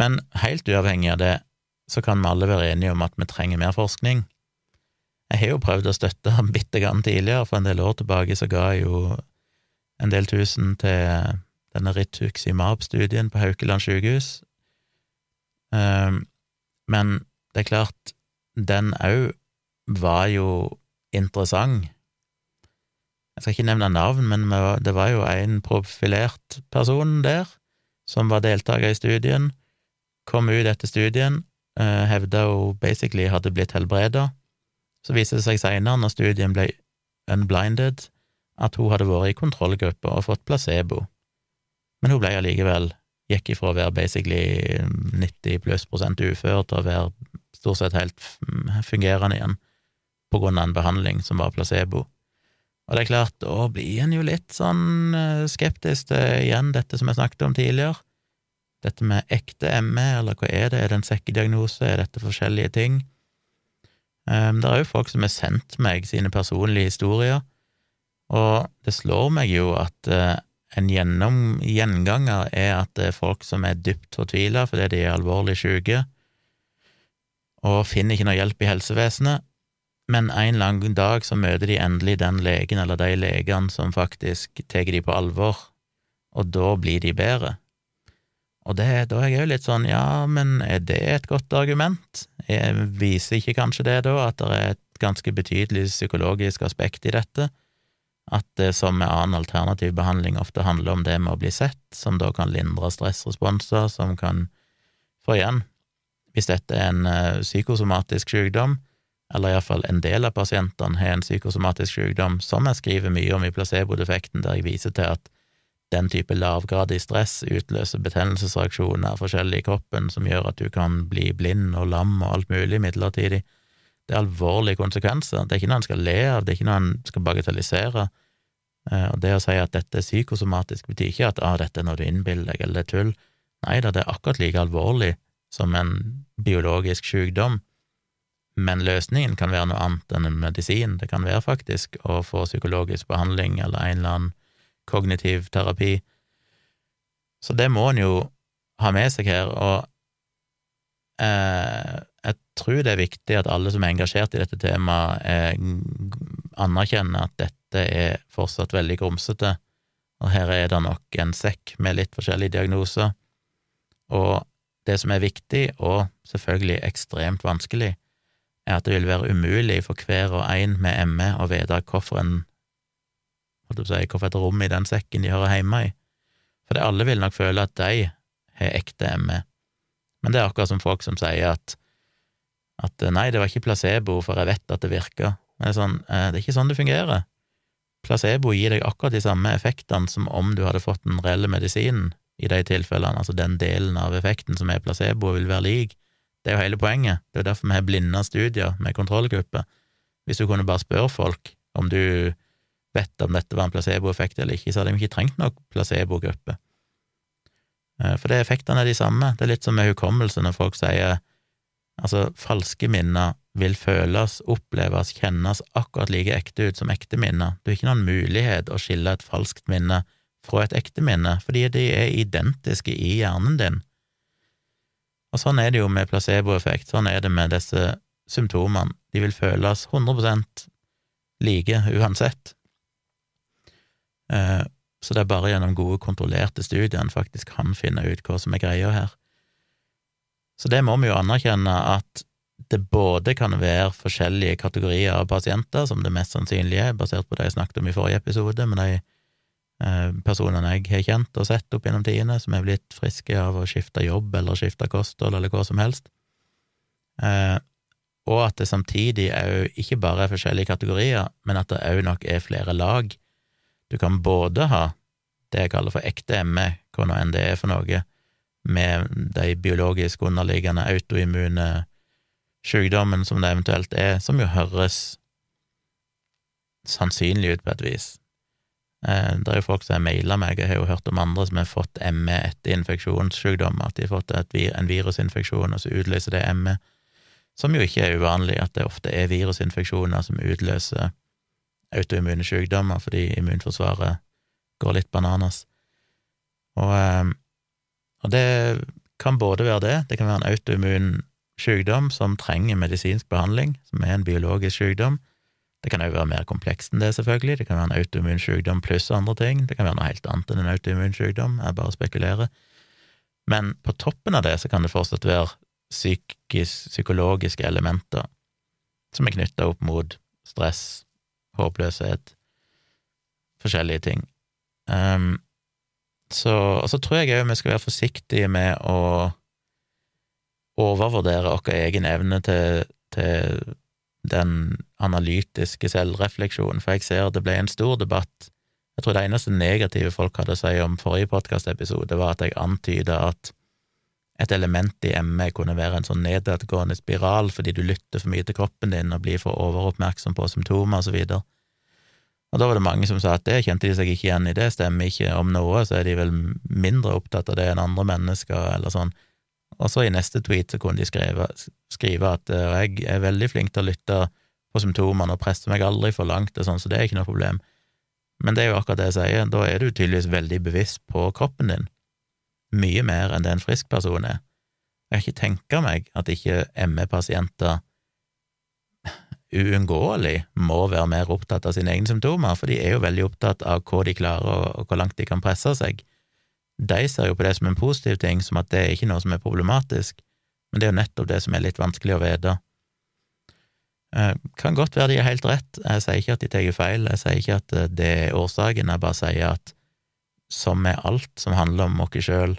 Men helt uavhengig av det, så kan vi alle være enige om at vi trenger mer forskning. Jeg har jo prøvd å støtte bitte grann tidligere, for en del år tilbake så ga jeg jo en del tusen til denne Rituximab-studien på Haukeland sykehus. Ehm, men det er klart, den òg var jo interessant jeg skal ikke nevne navn, men det var jo en profilert person der som var deltaker i studien, kom ut etter studien, eh, hevda hun basically hadde blitt helbreda. Så viste det seg seinere, når studien ble unblinded, at hun hadde vært i kontrollgruppa og fått placebo, men hun ble allikevel gikk ifra å være basically 90 pluss prosent ufør til å være stort sett helt fungerende igjen på grunn av en behandling som var placebo. Og det er klart, da blir en jo litt sånn eh, skeptisk til igjen dette som jeg snakket om tidligere. Dette med ekte ME, eller hva er det, er det en sekkediagnose, er dette forskjellige ting? Um, det er jo folk som har sendt meg sine personlige historier, og det slår meg jo at uh, en gjennom, gjenganger er at det er folk som er dypt fortvila fordi de er alvorlig syke, og finner ikke noe hjelp i helsevesenet, men en lang dag så møter de endelig den legen eller de legene som faktisk tar de på alvor, og da blir de bedre. Og det, da er jeg jo litt sånn, ja, men er det et godt argument? Jeg viser ikke kanskje det, da, at det er et ganske betydelig psykologisk aspekt i dette? At det som med annen alternativ behandling ofte handler om det med å bli sett, som da kan lindre stressresponser, som kan få igjen, hvis dette er en uh, psykosomatisk sykdom, eller iallfall en del av pasientene har en psykosomatisk sykdom, som jeg skriver mye om i placebo-defekten, der jeg viser til at den type lavgradig stress utløser betennelsesreaksjoner forskjellig i kroppen som gjør at du kan bli blind og lam og alt mulig midlertidig. Det er alvorlige konsekvenser. Det er ikke noe en skal le av, det er ikke noe en skal bagatellisere. Eh, og det å si at dette er psykosomatisk, betyr ikke at ah, dette er noe du innbiller deg, eller det er tull. Nei da, det er akkurat like alvorlig som en biologisk sykdom. Men løsningen kan være noe annet enn en medisin. Det kan være faktisk å få psykologisk behandling eller en eller annen kognitiv terapi. Så det må en jo ha med seg her, og eh, tror det er viktig at alle som er engasjert i dette temaet, eh, anerkjenner at dette er fortsatt veldig grumsete, og her er det nok en sekk med litt forskjellige diagnoser. Og det som er viktig, og selvfølgelig ekstremt vanskelig, er at det vil være umulig for hver og en med ME å vite hvorfor si, hvorfor et rom i den sekken de hører hjemme i, for alle vil nok føle at de har ekte ME. Men det er akkurat som folk som sier at, at nei, det var ikke placebo, for jeg vet at det virker. Men det er sånn, eh, det er ikke sånn det fungerer. Placebo gir deg akkurat de samme effektene som om du hadde fått den reelle medisinen i de tilfellene, altså den delen av effekten som er placebo, vil være lik. Det er jo hele poenget. Det er derfor vi har blinda studier med kontrollgrupper. Hvis du kunne bare spørre folk om du vet om dette var en placeboeffekt eller ikke, så hadde de ikke trengt nok placebogruppe. Eh, for det effektene er de samme. Det er litt som med hukommelse når folk sier altså falske minner vil føles, oppleves, kjennes akkurat like ekte ut som ekte minner. Du har ikke noen mulighet å skille et falskt minne fra et ekte minne, fordi de er identiske i hjernen din. Og sånn er det jo med placeboeffekt, sånn er det med disse symptomene. De vil føles 100 like uansett. Eh, så det er bare gjennom gode, kontrollerte studier en faktisk kan finne ut hva som er greia her. Så det må vi jo anerkjenne at det både kan være forskjellige kategorier av pasienter, som det mest sannsynlig er, basert på det jeg snakket om i forrige episode, med de eh, personene jeg har kjent og sett opp gjennom tidene, som er blitt friske av å skifte jobb eller skifte kosthold eller hva som helst, eh, og at det samtidig òg ikke bare er forskjellige kategorier, men at det òg nok er flere lag. Du kan både ha det jeg kaller for ekte ME, hva nå enn det er for noe, med de biologisk underliggende autoimmune sykdommen som det eventuelt er, som jo høres sannsynlig ut på et vis. Eh, det er jo folk som har maila meg, jeg har jo hørt om andre som har fått ME etter infeksjonssykdom, at de har fått en virusinfeksjon, og så utløser det ME, som jo ikke er uvanlig, at det ofte er virusinfeksjoner som utløser autoimmune sykdommer fordi immunforsvaret går litt bananas. Og, eh, og det kan både være det, det kan være en autoimmun sykdom som trenger medisinsk behandling, som er en biologisk sykdom. Det kan òg være mer komplekst enn det, selvfølgelig. Det kan være en autoimmun sykdom pluss andre ting. Det kan være noe helt annet enn en autoimmun sykdom, jeg bare spekulerer. Men på toppen av det så kan det fortsatt være psykisk, psykologiske elementer som er knytta opp mot stress, håpløshet, forskjellige ting. Um, så, og så tror jeg òg vi skal være forsiktige med å overvurdere vår egen evne til, til den analytiske selvrefleksjonen, for jeg ser det ble en stor debatt. Jeg tror det eneste negative folk hadde å si om forrige podkastepisode, var at jeg antyda at et element i ME kunne være en sånn nedadgående spiral fordi du lytter for mye til kroppen din og blir for overoppmerksom på symptomer og så videre. Og da var det mange som sa at det kjente de seg ikke igjen i, det stemmer ikke. Om noe så er de vel mindre opptatt av det enn andre mennesker, eller sånn. Og så i neste tweet så kunne de skrive, skrive at uh, jeg er veldig flink til å lytte på symptomene og presser meg aldri for langt, og sånn, så det er ikke noe problem. Men det er jo akkurat det jeg sier, da er du tydeligvis veldig bevisst på kroppen din, mye mer enn det en frisk person er. Jeg kan ikke tenke meg at ikke ME-pasienter uunngåelig må være mer opptatt av sine egne symptomer, for de er jo veldig opptatt av hva de klarer og hvor langt de kan presse seg. De ser jo på det som en positiv ting, som at det er ikke noe som er problematisk, men det er jo nettopp det som er litt vanskelig å vite. Eh, kan godt være de er helt rett, jeg sier ikke at de tar feil, jeg sier ikke at eh, det er årsaken, jeg bare sier at som med alt som handler om oss sjøl,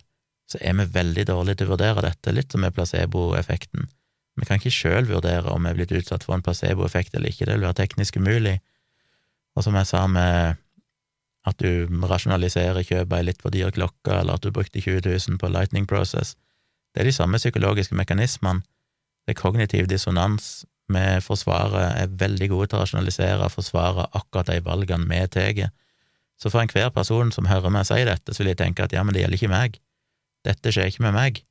så er vi veldig dårlige til å vurdere dette, litt som med placeboeffekten. Vi kan ikke sjøl vurdere om vi er blitt utsatt for en placeboeffekt eller ikke, det vil være teknisk umulig. Og som jeg sa med at du rasjonaliserer kjøpet ei litt for dyr klokke, eller at du brukte 20 000 på Lightning Process. Det er de samme psykologiske mekanismene. Det er kognitiv dissonans. Vi forsvarer er veldig gode til å rasjonalisere og forsvare akkurat de valgene vi tar. Så for enhver person som hører meg si dette, så vil jeg tenke at ja, men det gjelder ikke meg. Dette skjer ikke med meg.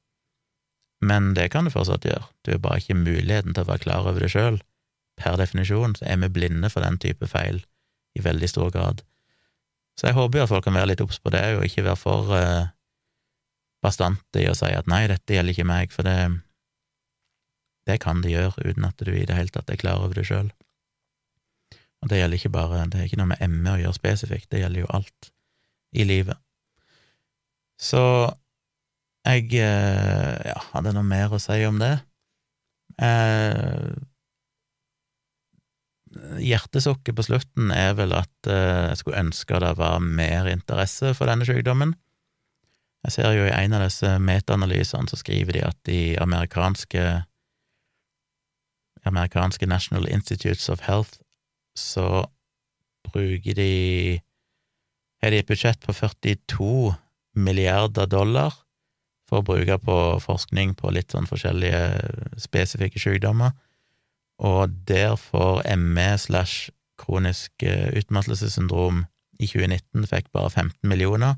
Men det kan du fortsatt gjøre. Du har bare ikke muligheten til å være klar over det sjøl. Per definisjon så er vi blinde for den type feil i veldig stor grad. Så jeg håper jo at folk kan være litt obs på det, og ikke være for eh, bastante i å si at nei, dette gjelder ikke meg, for det, det kan de gjøre uten at du i det hele tatt er klar over det sjøl. Og det gjelder ikke bare, det er ikke noe med ME å gjøre spesifikt, det gjelder jo alt i livet. Så jeg uh, ja, hadde noe mer å si om det. Eh, hjertesukket på slutten er vel at eh, jeg skulle ønske det var mer interesse for denne sykdommen. Jeg ser jo i en av disse metaanalysene så skriver de at de amerikanske amerikanske National Institutes of Health så bruker de har de et budsjett på 42 milliarder dollar for å bruke på forskning på litt sånn forskjellige spesifikke sykdommer og der får ME slash kronisk eh, utmattelsessyndrom i 2019 fikk bare 15 millioner,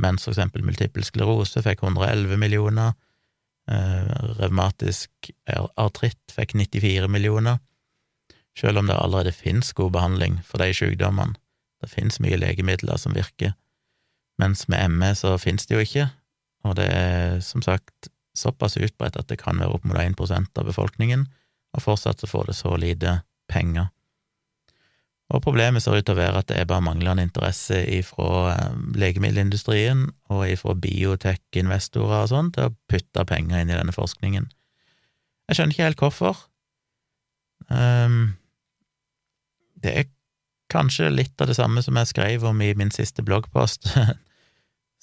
mens for eksempel multippel sklerose fikk 111 millioner, Eh, revmatisk artritt fikk 94 millioner, selv om det allerede finnes god behandling for de sykdommene. Det finnes mye legemidler som virker, mens med ME så finnes det jo ikke, og det er som sagt såpass utbredt at det kan være opp mot 1% av befolkningen, og fortsatt så får det så lite penger. Og problemet ser ut til å være at det er bare manglende interesse ifra eh, legemiddelindustrien og ifra biotek-investorer og sånn til å putte penger inn i denne forskningen. Jeg skjønner ikke helt hvorfor. Um, det er kanskje litt av det samme som jeg skrev om i min siste bloggpost, (laughs)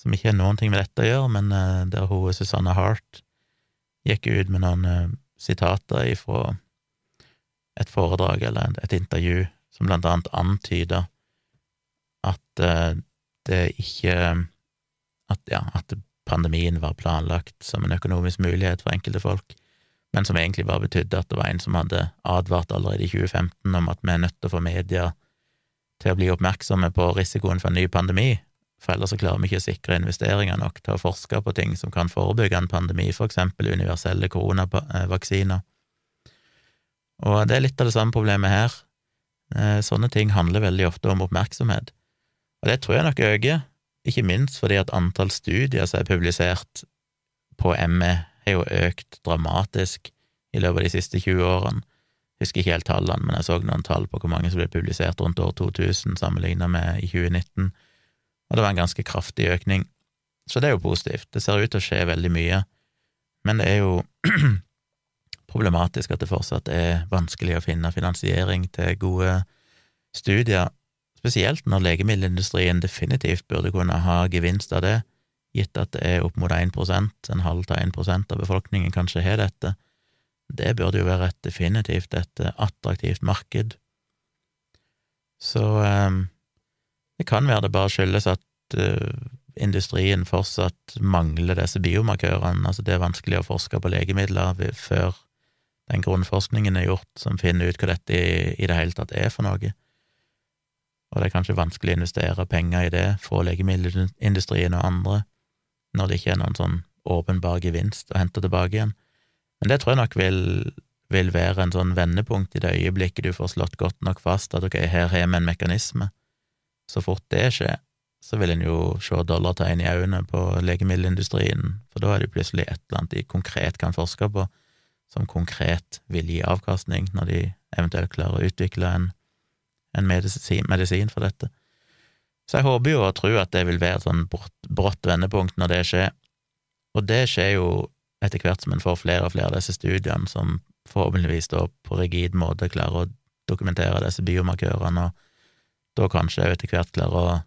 som ikke har noen ting med dette å gjøre, men uh, der hun Susanne Hart gikk ut med noen uh, sitater ifra et foredrag eller et intervju som blant annet antyder at uh, det ikke at, ja, at pandemien var planlagt som en økonomisk mulighet for enkelte folk, men som egentlig bare betydde at det var en som hadde advart allerede i 2015 om at vi er nødt til å få media til å bli oppmerksomme på risikoen for en ny pandemi, for ellers så klarer vi ikke å sikre investeringer nok til å forske på ting som kan forebygge en pandemi, for eksempel universelle koronavaksiner. Og det er litt av det samme problemet her. Eh, sånne ting handler veldig ofte om oppmerksomhet, og det tror jeg nok øker, ikke minst fordi at antall studier som er publisert på ME, har jo økt dramatisk i løpet av de siste 20 årene. Jeg husker ikke helt tallene, men jeg så noen tall på hvor mange som ble publisert rundt år 2000 sammenlignet med i 2019, og det var en ganske kraftig økning. Så det er jo positivt. Det ser ut til å skje veldig mye, men det er jo (clears throat) problematisk at det fortsatt er vanskelig å finne finansiering til gode studier, spesielt når legemiddelindustrien definitivt burde kunne ha gevinst av det, gitt at det er opp mot 1% en halv til 1% av befolkningen kanskje har dette. Det burde jo være et definitivt et attraktivt marked. Så um, det kan være det bare skyldes at uh, industrien fortsatt mangler disse biomarkørene, altså det er vanskelig å forske på legemidler før den grunnforskningen er gjort som finner ut hva dette i, i det hele tatt er for noe. Og det er kanskje vanskelig å investere penger i det fra legemiddelindustrien og andre, når det ikke er noen sånn åpenbar gevinst å hente tilbake igjen. Men det tror jeg nok vil, vil være en sånn vendepunkt i det øyeblikket du får slått godt nok fast at ok, her har vi en mekanisme. Så fort det skjer, så vil en jo se dollartegn i øynene på legemiddelindustrien, for da er det plutselig et eller annet de konkret kan forske på, som konkret vil gi avkastning, når de eventuelt klarer å utvikle en, en medisin, medisin, for dette. Så jeg håper jo og tror at det vil være et sånn brått vendepunkt når det skjer, og det skjer jo etter hvert som en får flere og flere av disse studiene som forhåpentligvis da på rigid måte klarer å dokumentere disse biomarkørene, og da kanskje jeg etter hvert klarer å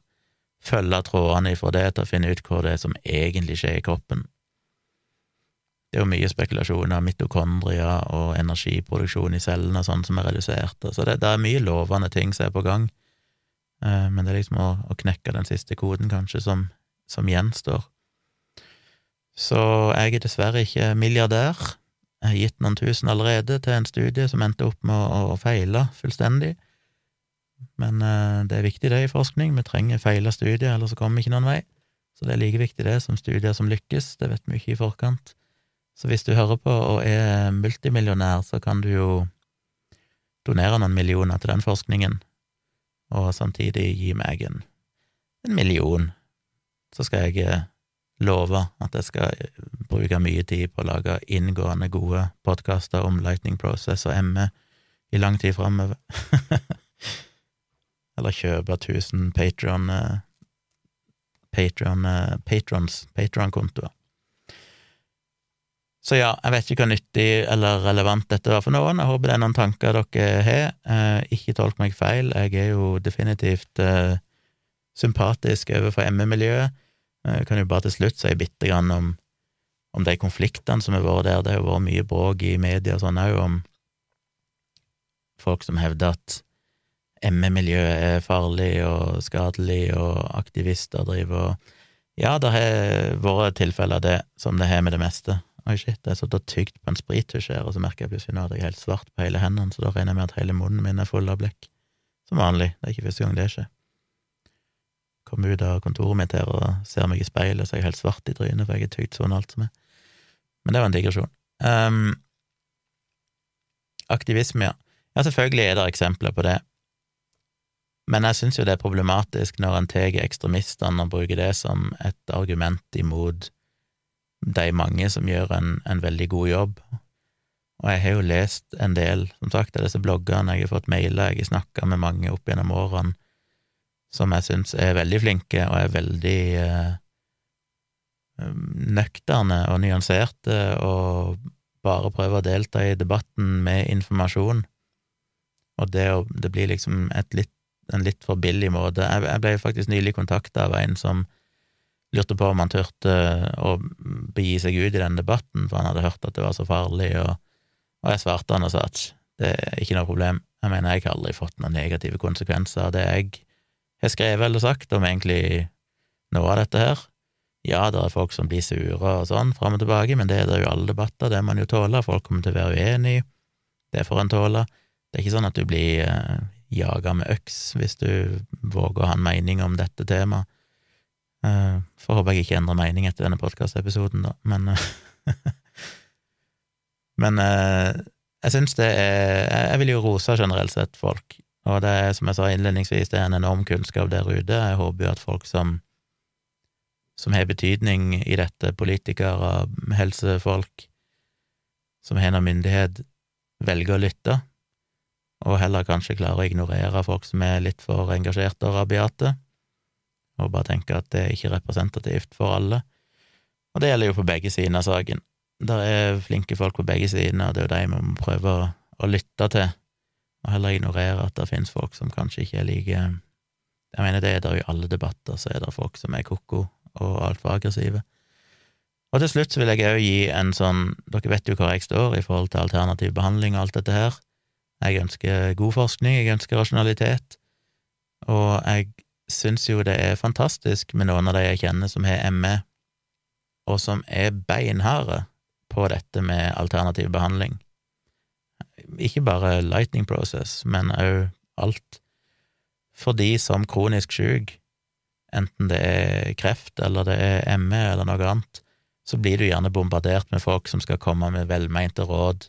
følge trådene ifra det til å finne ut hva det er som egentlig skjer i kroppen, det er jo mye spekulasjon av mitokondria og energiproduksjon i cellene og sånn som er redusert, så det, det, er mye lovende ting som er på gang, eh, men det er liksom å, å knekke den siste koden, kanskje, som, som, gjenstår. Så jeg er dessverre ikke milliardær. Jeg har gitt noen tusen allerede til en studie som endte opp med å, å feile fullstendig. Men eh, det er viktig, det, i forskning. Vi trenger feila studier, ellers kommer vi ikke noen vei. Så det er like viktig, det, som studier som lykkes. Det vet vi ikke i forkant. Så hvis du hører på og er multimillionær, så kan du jo donere noen millioner til den forskningen, og samtidig gi meg en, en million. Så skal jeg eh, love at jeg skal bruke mye tid på å lage inngående, gode podkaster om Lightning Process og ME i lang tid framover. (laughs) Eller kjøpe 1000 Patron, eh, Patron, eh, Patrons, Patron-kontoer. Så ja, jeg vet ikke hva nyttig eller relevant dette var for noen. Jeg håper det er noen tanker dere har. Eh, ikke tolk meg feil, jeg er jo definitivt eh, sympatisk overfor ME-miljøet. Eh, kan jo bare til slutt si bitte grann om, om de konfliktene som har vært der. Det har jo vært mye bråk i media og sånn òg om folk som hevder at ME-miljøet er farlig og skadelig, og aktivister driver og Ja, det har vært tilfeller av det, som det har med det meste. Oi, shit, jeg satt og tygd på en sprittusj her, og så merker jeg plutselig nå at jeg er helt svart på hele hendene, så da regner jeg med at hele munnen min er full av blekk. Som vanlig, det er ikke første gang det skjer. Kommer ut av kontoret mitt her og ser meg i speilet, så er jeg helt svart i trynet, for jeg er tygd sånn alt som er. Men det var en digresjon. Um, aktivisme, ja. Ja, selvfølgelig er det eksempler på det, men jeg syns jo det er problematisk når en tar ekstremistene og bruker det som et argument imot de mange som gjør en, en veldig god jobb. Og jeg har jo lest en del, som sagt, av disse bloggene, jeg har fått mailer, jeg har snakka med mange opp gjennom årene som jeg syns er veldig flinke og er veldig eh, nøkterne og nyanserte og bare prøver å delta i debatten med informasjon. Og det, det blir liksom et litt, en litt for billig måte. Jeg, ble faktisk nylig kontakta av en som lurte på om han turte å begi seg ut i den debatten, for han hadde hørt at det var så farlig, og, og jeg svarte han og sa at det er ikke noe problem. Jeg mener, jeg har aldri fått noen negative konsekvenser av det jeg har skrevet eller sagt om egentlig noe av dette her. Ja, det er folk som blir sure og sånn fram og tilbake, men det er det jo alle debatter, det må en jo tåle. Folk kommer til å være uenige, det får en tåle. Det er ikke sånn at du blir jaga med øks hvis du våger å ha en mening om dette temaet. Uh, får håpe jeg ikke endrer mening etter denne podkastepisoden, da, men eh, (laughs) Men uh, jeg syns det er Jeg vil jo rose generelt sett folk, og det er, som jeg sa innledningsvis, det er en enorm kunnskap der ute. Jeg håper jo at folk som som har betydning i dette, politikere, helsefolk, som har noe myndighet, velger å lytte, og heller kanskje klare å ignorere folk som er litt for engasjerte og rabiate, og bare tenke at det er ikke representativt for alle. Og det gjelder jo på begge sider av saken. Der er flinke folk på begge sider, og det er jo de vi må prøve å, lytte til, og heller ignorere at det finnes folk som kanskje ikke er like Jeg mener, det er der i alle debatter, så er det folk som er ko-ko og altfor aggressive. Og til slutt vil jeg òg gi en sånn Dere vet jo hvor jeg står i forhold til alternativ behandling og alt dette her. Jeg ønsker god forskning, jeg ønsker rasjonalitet, og jeg syns jo det er fantastisk med noen av de jeg kjenner som har ME, og som er beinharde på dette med alternativ behandling. Ikke bare lightning process, men òg alt. For de som kronisk syk, enten det er kreft eller det er ME eller noe annet, så blir du gjerne bombardert med folk som skal komme med velmeinte råd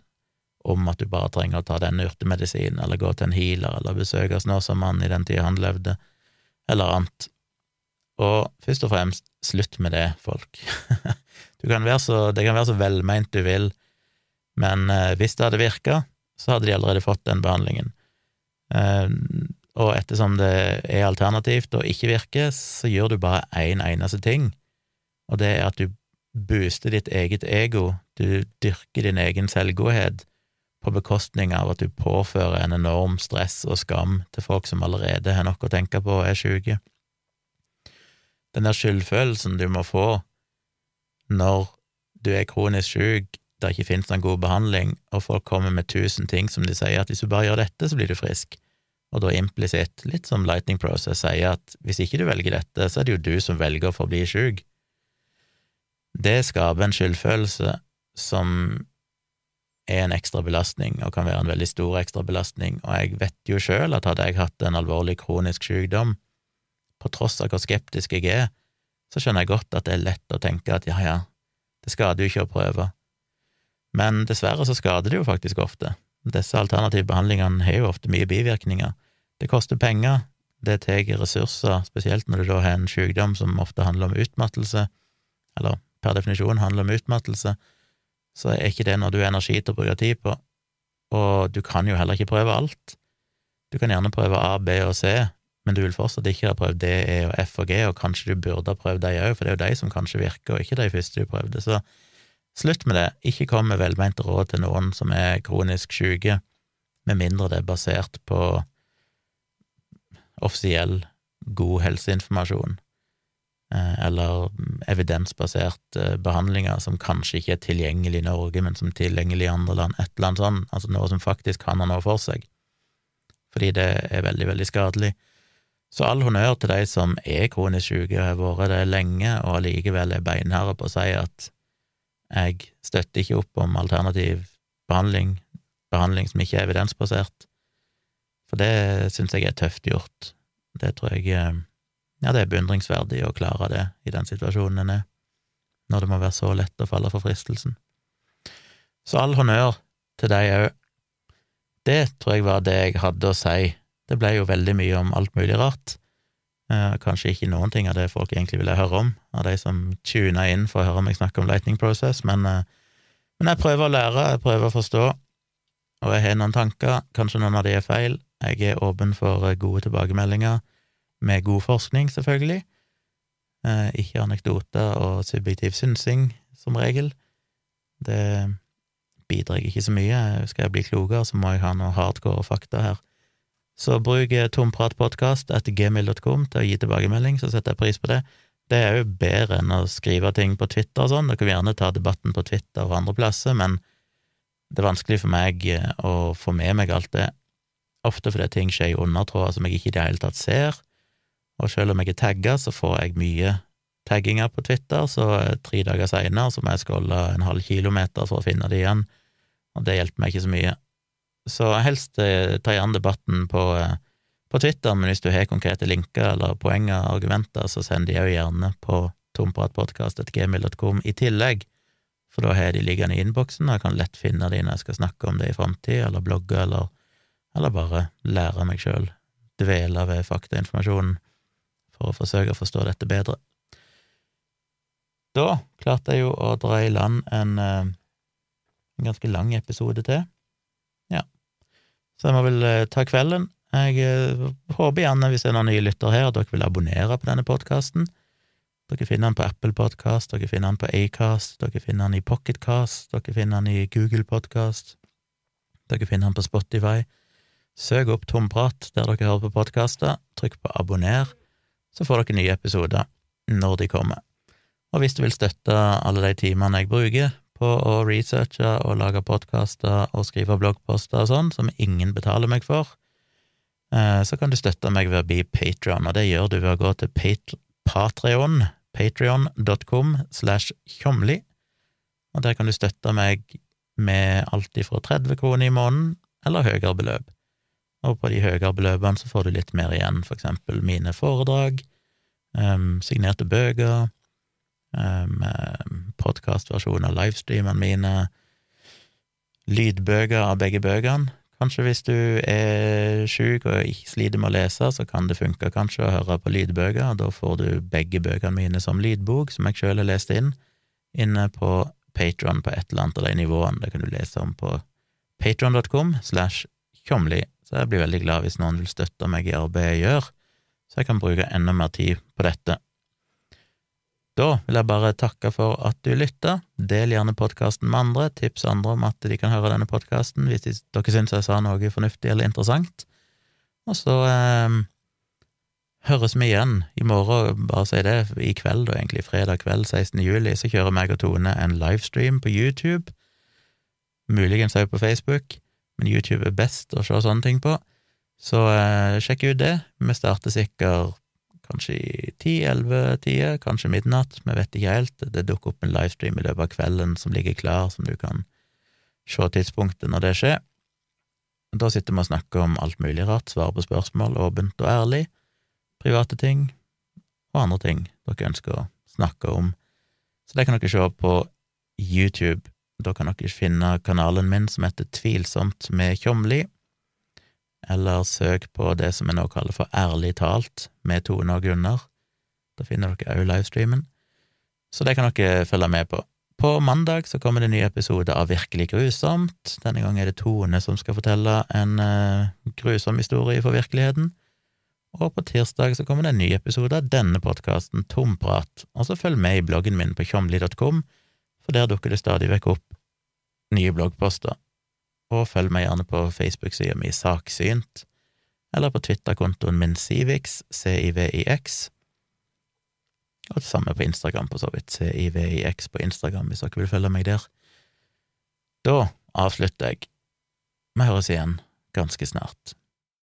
om at du bare trenger å ta denne urtemedisinen, eller gå til en healer, eller besøke Snåsamannen i den tida han levde, eller annet. Og først og fremst, slutt med det, folk. (laughs) Kan så, det kan være så velmeint du vil, men eh, hvis det hadde virka, så hadde de allerede fått den behandlingen. Eh, og ettersom det er alternativt og ikke virker, så gjør du bare én en eneste ting, og det er at du booster ditt eget ego, du dyrker din egen selvgodhet, på bekostning av at du påfører en enorm stress og skam til folk som allerede har noe å tenke på og er syke. Den der skyldfølelsen du må få når du er kronisk syk, det ikke finnes noen god behandling, og folk kommer med tusen ting som de sier at hvis du bare gjør dette, så blir du frisk, og da implisitt, litt som Lightning Process, sier at hvis ikke du velger dette, så er det jo du som velger å forbli syk. Det skaper en skyldfølelse som er en ekstra belastning, og kan være en veldig stor ekstra belastning, og jeg vet jo sjøl at hadde jeg hatt en alvorlig kronisk sykdom, på tross av hvor skeptisk jeg er, så skjønner jeg godt at det er lett å tenke at ja, ja, det skader jo ikke å prøve. Men dessverre så skader det jo faktisk ofte. Disse alternative behandlingene har jo ofte mye bivirkninger. Det koster penger, det tar ressurser, spesielt når du da har en sykdom som ofte handler om utmattelse, eller per definisjon handler om utmattelse, så er ikke det noe du har energi til å bruke tid på, og du kan jo heller ikke prøve alt. Du kan gjerne prøve A, B og C, men du vil fortsatt ikke ha prøvd D, E og F og G, og kanskje du burde ha prøvd de òg, for det er jo de som kanskje virker, og ikke de første du prøvde, så slutt med det, ikke kom med velmente råd til noen som er kronisk syke, med mindre det er basert på offisiell, god helseinformasjon. Eh, eller evidensbaserte eh, behandlinger som kanskje ikke er tilgjengelig i Norge, men som er tilgjengelig i andre land, et eller annet sånt, altså noe som faktisk kan ha noe for seg, fordi det er veldig, veldig skadelig. Så all honnør til de som er kronisk syke og har vært det lenge, og allikevel er beinharde på å si at jeg støtter ikke opp om alternativ behandling, behandling som ikke er evidensbasert, for det syns jeg er tøft gjort. Det tror jeg eh, ja, det er beundringsverdig å klare det i den situasjonen en er, når det må være så lett å falle for fristelsen. Så all honnør til deg òg. Det tror jeg var det jeg hadde å si. Det ble jo veldig mye om alt mulig rart. Eh, kanskje ikke noen ting av det folk egentlig ville høre om, av de som tuna inn for å høre meg snakke om Lightning Process, men, eh, men jeg prøver å lære, jeg prøver å forstå, og jeg har noen tanker, kanskje noen av de er feil. Jeg er åpen for gode tilbakemeldinger, med god forskning, selvfølgelig. Eh, ikke anekdoter og subjektiv synsing, som regel. Det bidrar ikke så mye. Skal jeg bli klokere, så må jeg ha noe hardcore fakta her. Så bruk tompratpodkast etter gmail.com til å gi tilbakemelding, så setter jeg pris på det. Det er jo bedre enn å skrive ting på Twitter og sånn. Dere kan gjerne ta debatten på Twitter og andre plasser, men det er vanskelig for meg eh, å få med meg alt det, ofte fordi ting skjer i undertråder som jeg ikke i det hele tatt ser, og selv om jeg er tagga, så får jeg mye tagginger på Twitter, så eh, tre dager seinere så må jeg skåle en halv kilometer for å finne det igjen, og det hjelper meg ikke så mye. Så helst eh, ta gjerne debatten på, på Twitter, men hvis du har konkrete linker eller poenger, argumenter, så send de òg gjerne på tompratpodkast.gmil.com i tillegg for da har de liggende i innboksen, og jeg kan lett finne de når jeg skal snakke om det i framtida, eller blogge, eller, eller, bare lære meg sjøl, dvele ved faktainformasjonen, for å forsøke å forstå dette bedre. Da klarte jeg jo å dra i land en, eh, en ganske lang episode til. Ja. Så jeg må vel eh, ta kvelden. Jeg eh, håper gjerne, hvis det er noen nye lyttere her, at dere vil abonnere på denne podkasten. Dere finner den på Apple Podcast, dere finner den på Acast, dere finner den i Pocketcast, dere finner den i Google Podcast, dere finner den på Spotify. Søk opp Tomprat der dere hører på podkaster, trykk på abonner, så får dere nye episoder når de kommer. Og hvis du vil støtte alle de timene jeg bruker på å researche og lage podkaster og skrive bloggposter og sånn, som ingen betaler meg for, eh, så kan du støtte meg ved å bli Patrion, og det gjør du ved å gå til Patreon, patrion.com slash tjomli, og der kan du støtte meg med alt ifra 30 kroner i måneden eller høyere beløp. Og på de høyere beløpene så får du litt mer igjen, for eksempel mine foredrag, um, signerte bøker, um, podkastversjoner av livestreamene mine, lydbøker av begge bøkene, Kanskje hvis du er sjuk og ikke sliter med å lese, så kan det funke kanskje å høre på lydbøker. Da får du begge bøkene mine som lydbok, som jeg sjøl har lest inn, inne på Patron på et eller annet av de nivåene. Det kan du lese om på patron.com slash tjomli. Så jeg blir veldig glad hvis noen vil støtte meg i arbeidet jeg gjør, så jeg kan bruke enda mer tid på dette. Da vil jeg bare takke for at du lytta. Del gjerne podkasten med andre, tips andre om at de kan høre denne podkasten hvis de, dere syns jeg sa noe fornuftig eller interessant. Og så eh, høres vi igjen i morgen, bare si det, i kveld, da egentlig fredag kveld 16. juli, så kjører meg og Tone en livestream på YouTube, muligens også på Facebook, men YouTube er best å se sånne ting på, så eh, sjekk ut det. Vi starter sikkert kanskje i ti-elleve-tida, kanskje midnatt, vi vet ikke helt. Det dukker opp en livestream i løpet av kvelden som ligger klar, som du kan se tidspunktet når det skjer. Da sitter vi og snakker om alt mulig rart, svarer på spørsmål åpent og ærlig, private ting og andre ting dere ønsker å snakke om. Så det kan dere se på YouTube. Da kan dere finne kanalen min som heter Tvilsomt med Tjomli eller søk på det som jeg nå kaller for Ærlig talt med Tone og Gunnar. Da finner dere òg livestreamen. Så det kan dere følge med på. På mandag så kommer det en ny episode av Virkelig grusomt. Denne gang er det Tone som skal fortelle en uh, grusom historie for virkeligheten. Og på tirsdag så kommer det en ny episode av denne podkasten, Tomprat. Og så følg med i bloggen min på tjomli.com, for der dukker det stadig vekk opp nye bloggposter og følg meg gjerne på Facebook-sida mi Saksynt, eller på Twitter-kontoen min Civix, C-I-V-I-X, og det samme på Instagram, på så vidt, C-I-V-I-X på Instagram, hvis dere vil følge meg der. Da avslutter jeg. Vi høres igjen ganske snart.